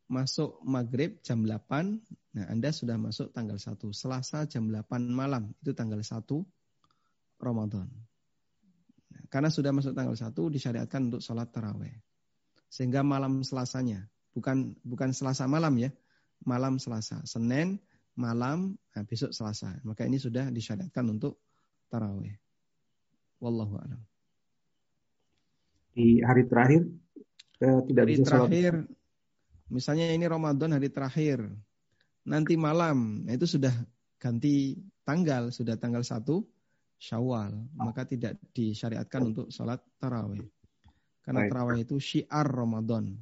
masuk maghrib jam 8, nah Anda sudah masuk tanggal 1. Selasa jam 8 malam, itu tanggal 1 Ramadan. Nah, karena sudah masuk tanggal 1, disyariatkan untuk sholat taraweh. Sehingga malam selasanya, bukan bukan selasa malam ya, malam selasa. Senin, malam, nah besok Selasa. Maka ini sudah disyariatkan untuk taraweh. Wallahu a'lam. Di hari terakhir eh, tidak hari bisa terakhir, sholat. Misalnya ini Ramadan hari terakhir, nanti malam, nah itu sudah ganti tanggal, sudah tanggal 1 Syawal, maka tidak disyariatkan untuk sholat taraweh. Karena taraweh itu syiar Ramadan.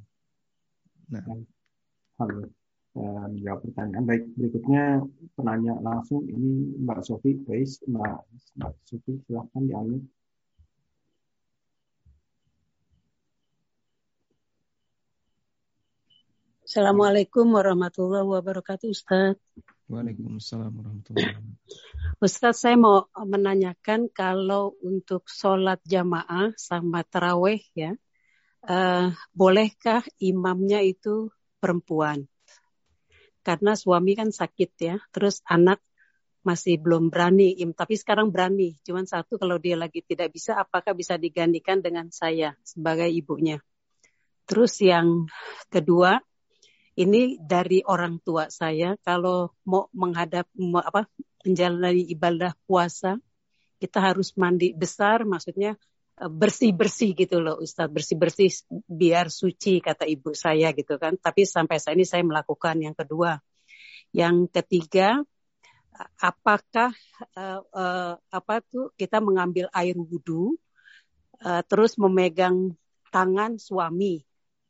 Nah, Halo menjawab pertanyaan. Baik, berikutnya penanya langsung ini Mbak Sofi, guys. Mbak, Mbak Sofi, silahkan dialih. Assalamualaikum warahmatullahi wabarakatuh, Ustaz. Waalaikumsalam warahmatullahi wabarakatuh. Ustaz, saya mau menanyakan kalau untuk sholat jamaah sama terawih ya, uh, bolehkah imamnya itu perempuan? karena suami kan sakit ya, terus anak masih belum berani, tapi sekarang berani. Cuman satu kalau dia lagi tidak bisa, apakah bisa digantikan dengan saya sebagai ibunya? Terus yang kedua, ini dari orang tua saya kalau mau menghadap mau apa menjalani ibadah puasa, kita harus mandi besar, maksudnya eh, bersih-bersih gitu loh Ustadz, bersih-bersih biar suci kata ibu saya gitu kan. Tapi sampai saat ini saya melakukan yang kedua. Yang ketiga, apakah uh, uh, apa tuh kita mengambil air wudhu uh, terus memegang tangan suami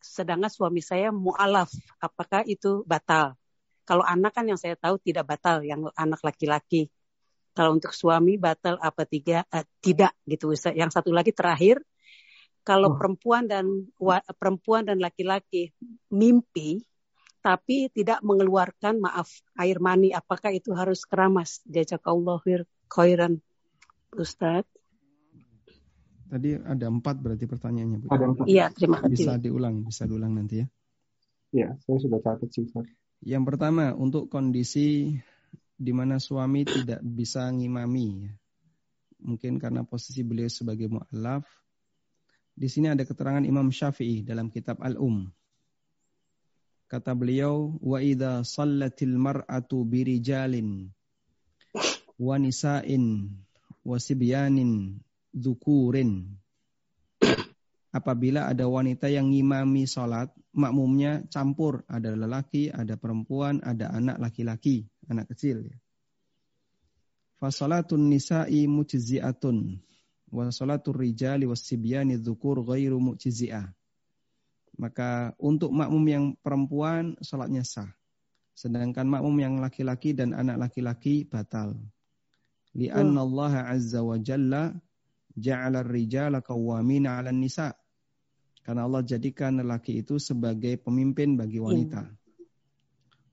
sedangkan suami saya mualaf, apakah itu batal? Kalau anak kan yang saya tahu tidak batal, yang anak laki-laki. Kalau untuk suami batal apa tiga eh, tidak gitu. Yang satu lagi terakhir, kalau oh. perempuan dan perempuan dan laki-laki mimpi tapi tidak mengeluarkan maaf air mani, apakah itu harus keramas? Jazakallahu khairan, Ustaz. Tadi ada empat berarti pertanyaannya. Bu. Ada empat. Iya, terima kasih. Bisa diulang, bisa diulang nanti ya. Iya, saya sudah catat sih. Yang pertama, untuk kondisi di mana suami tidak bisa ngimami. Ya. Mungkin karena posisi beliau sebagai mu'alaf. Di sini ada keterangan Imam Syafi'i dalam kitab Al-Um. Kata beliau, wa idza sallatil mar'atu birijalin wa nisa'in wa sibyanin dzukurin apabila ada wanita yang ngimami sholat, makmumnya campur. Ada lelaki, ada perempuan, ada anak laki-laki, anak kecil. Fasalatun nisa'i mujzi'atun. Wa salatul rijali sibyani dhukur ghairu mujzi'ah. Maka untuk makmum yang perempuan sholatnya sah. Sedangkan makmum yang laki-laki dan anak laki-laki batal. Lianna Allah azza wa jalla ja'ala rijala qawwamina 'alan nisa. Karena Allah jadikan lelaki itu sebagai pemimpin bagi wanita.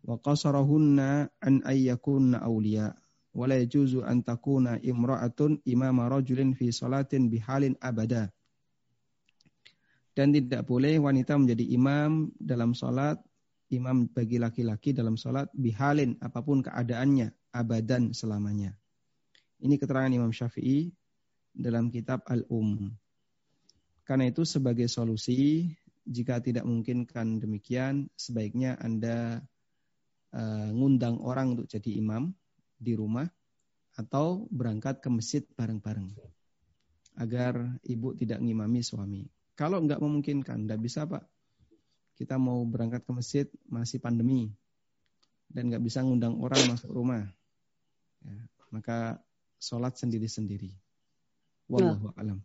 Wa qasarahunna an ayyakunna awliya. Wa la yajuzu an takuna imra'atun imama rajulin fi salatin bihalin abada. Dan tidak boleh wanita menjadi imam dalam salat, imam bagi laki-laki dalam salat bihalin apa pun keadaannya, abadan selamanya. Ini keterangan Imam Syafi'i dalam kitab Al-Um. Karena itu sebagai solusi, jika tidak memungkinkan demikian, sebaiknya Anda uh, ngundang orang untuk jadi imam di rumah atau berangkat ke masjid bareng-bareng agar ibu tidak ngimami suami. Kalau nggak memungkinkan, nggak bisa pak. Kita mau berangkat ke masjid masih pandemi dan nggak bisa ngundang orang masuk rumah. Ya, maka sholat sendiri-sendiri. Wallahu nah. alam.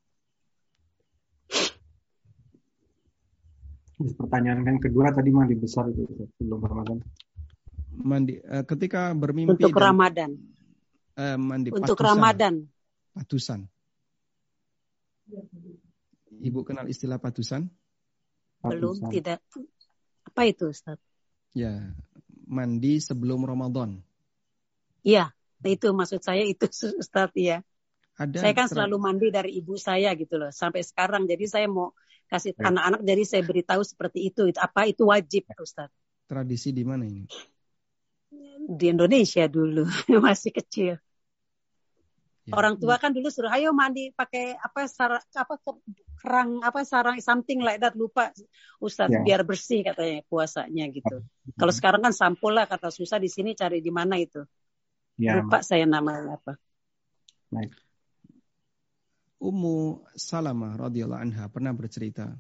Pertanyaan yang kedua tadi mandi besar itu sebelum Ramadan. Mandi uh, ketika bermimpi untuk dan, Ramadan. Uh, mandi untuk patusan, Ramadan. Patusan. Ibu kenal istilah patusan? Belum, patusan. tidak. Apa itu, Ustaz? Ya, mandi sebelum Ramadan. Iya, itu maksud saya itu Ustaz ya. Ada saya kan selalu mandi dari ibu saya gitu loh sampai sekarang. Jadi saya mau kasih ya. anak-anak jadi saya beritahu seperti itu. Apa itu wajib Ustaz? Tradisi di mana ini? Di Indonesia dulu masih kecil. Ya. Orang tua kan dulu suruh ayo mandi pakai apa sarang apa kerang apa sarang something like that lupa Ustaz ya. biar bersih katanya puasanya gitu. Ya. Kalau sekarang kan sampul lah kata susah di sini cari di mana itu. Ya. Lupa saya namanya apa. Baik. Ummu Salamah radhiyallahu anha pernah bercerita.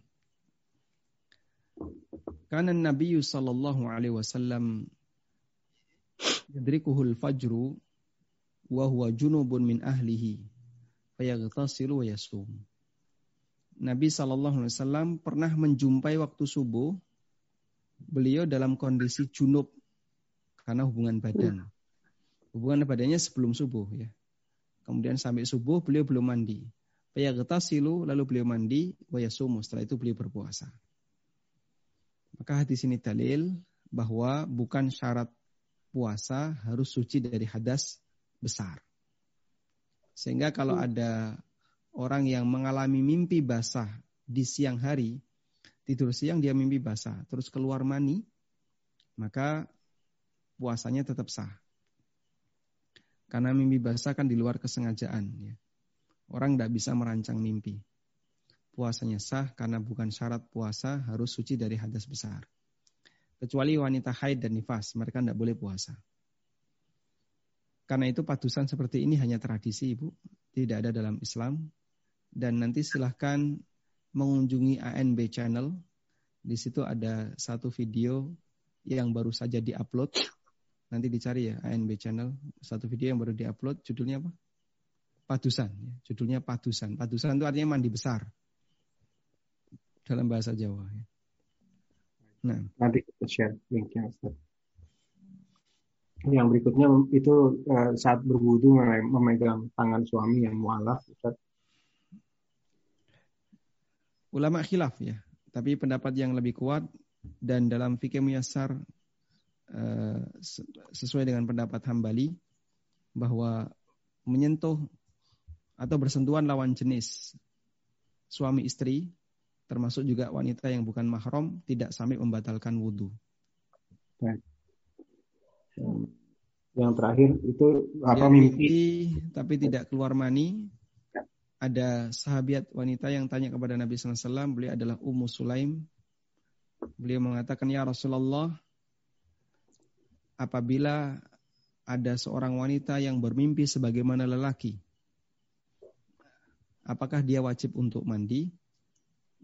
Karena Nabi sallallahu alaihi wasallam yadrikuhul fajru wa huwa junubun min ahlihi fayaghtasilu wa yasum. Nabi sallallahu alaihi wasallam pernah menjumpai waktu subuh beliau dalam kondisi junub karena hubungan badan. Hubungan badannya sebelum subuh ya. Kemudian sampai subuh beliau belum mandi. Fayaghtasilu lalu beliau mandi wa yasumu setelah itu beliau berpuasa. Maka hadis ini dalil bahwa bukan syarat puasa harus suci dari hadas besar. Sehingga kalau hmm. ada orang yang mengalami mimpi basah di siang hari, tidur siang dia mimpi basah, terus keluar mani, maka puasanya tetap sah. Karena mimpi basah kan di luar kesengajaan. Ya. Orang tidak bisa merancang mimpi. Puasanya sah karena bukan syarat puasa harus suci dari hadas besar. Kecuali wanita haid dan nifas, mereka tidak boleh puasa. Karena itu padusan seperti ini hanya tradisi Ibu, tidak ada dalam Islam. Dan nanti silahkan mengunjungi ANB channel. Di situ ada satu video yang baru saja diupload. Nanti dicari ya ANB channel, satu video yang baru diupload, judulnya apa? Padusan. Ya. Judulnya padusan. Padusan itu artinya mandi besar dalam bahasa Jawa. Ya. Nah. Nanti kita share linknya Ustaz. Yang berikutnya itu uh, saat berwudu memegang tangan suami yang mualaf Ustaz. Ulama khilaf ya, tapi pendapat yang lebih kuat dan dalam fikih muyasar uh, sesuai dengan pendapat Hambali bahwa menyentuh atau bersentuhan lawan jenis suami istri termasuk juga wanita yang bukan mahram tidak sampai membatalkan wudhu. Yang terakhir itu apa mimpi, mimpi tapi tidak keluar mani. Ada sahabat wanita yang tanya kepada Nabi SAW, beliau adalah Ummu Sulaim. Beliau mengatakan, Ya Rasulullah, apabila ada seorang wanita yang bermimpi sebagaimana lelaki, apakah dia wajib untuk mandi?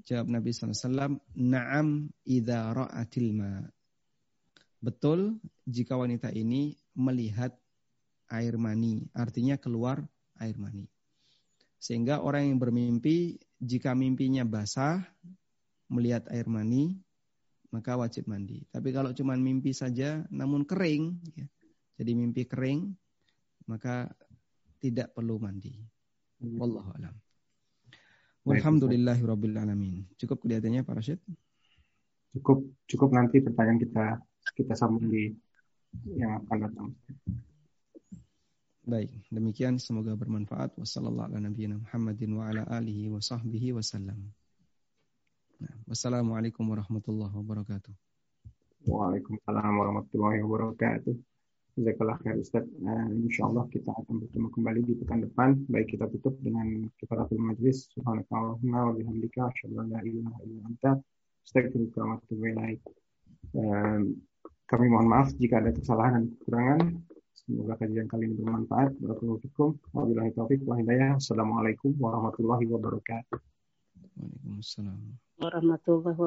Jawab Nabi SAW, Naam idha ra'atil ma. Betul jika wanita ini melihat air mani, artinya keluar air mani. Sehingga orang yang bermimpi, jika mimpinya basah, melihat air mani, maka wajib mandi. Tapi kalau cuma mimpi saja, namun kering, ya, jadi mimpi kering, maka tidak perlu mandi. Wallahu alam. Walhamdulillahirabbil alamin. Cukup kelihatannya Pak Rashid? Cukup cukup nanti pertanyaan kita kita sambung di yang akan datang. Baik, demikian semoga bermanfaat. Wassalamualaikum warahmatullahi wabarakatuh. Waalaikumsalam warahmatullahi wabarakatuh. Jazakallah khair Ustaz. Nah, insya Allah kita akan bertemu kembali di pekan depan. Baik kita tutup dengan kifaratul majlis. Subhanakallahumma wa bihamdika. Asyadu la ilaha illa anta. Astagfirullah wa atubu ilaik. Kami mohon maaf jika ada kesalahan dan kekurangan. Semoga kajian kali ini bermanfaat. Barakallahu fikum. Wabillahi taufiq wa hidayah. Assalamualaikum warahmatullahi wabarakatuh. Waalaikumsalam. Warahmatullahi wabarakatuh.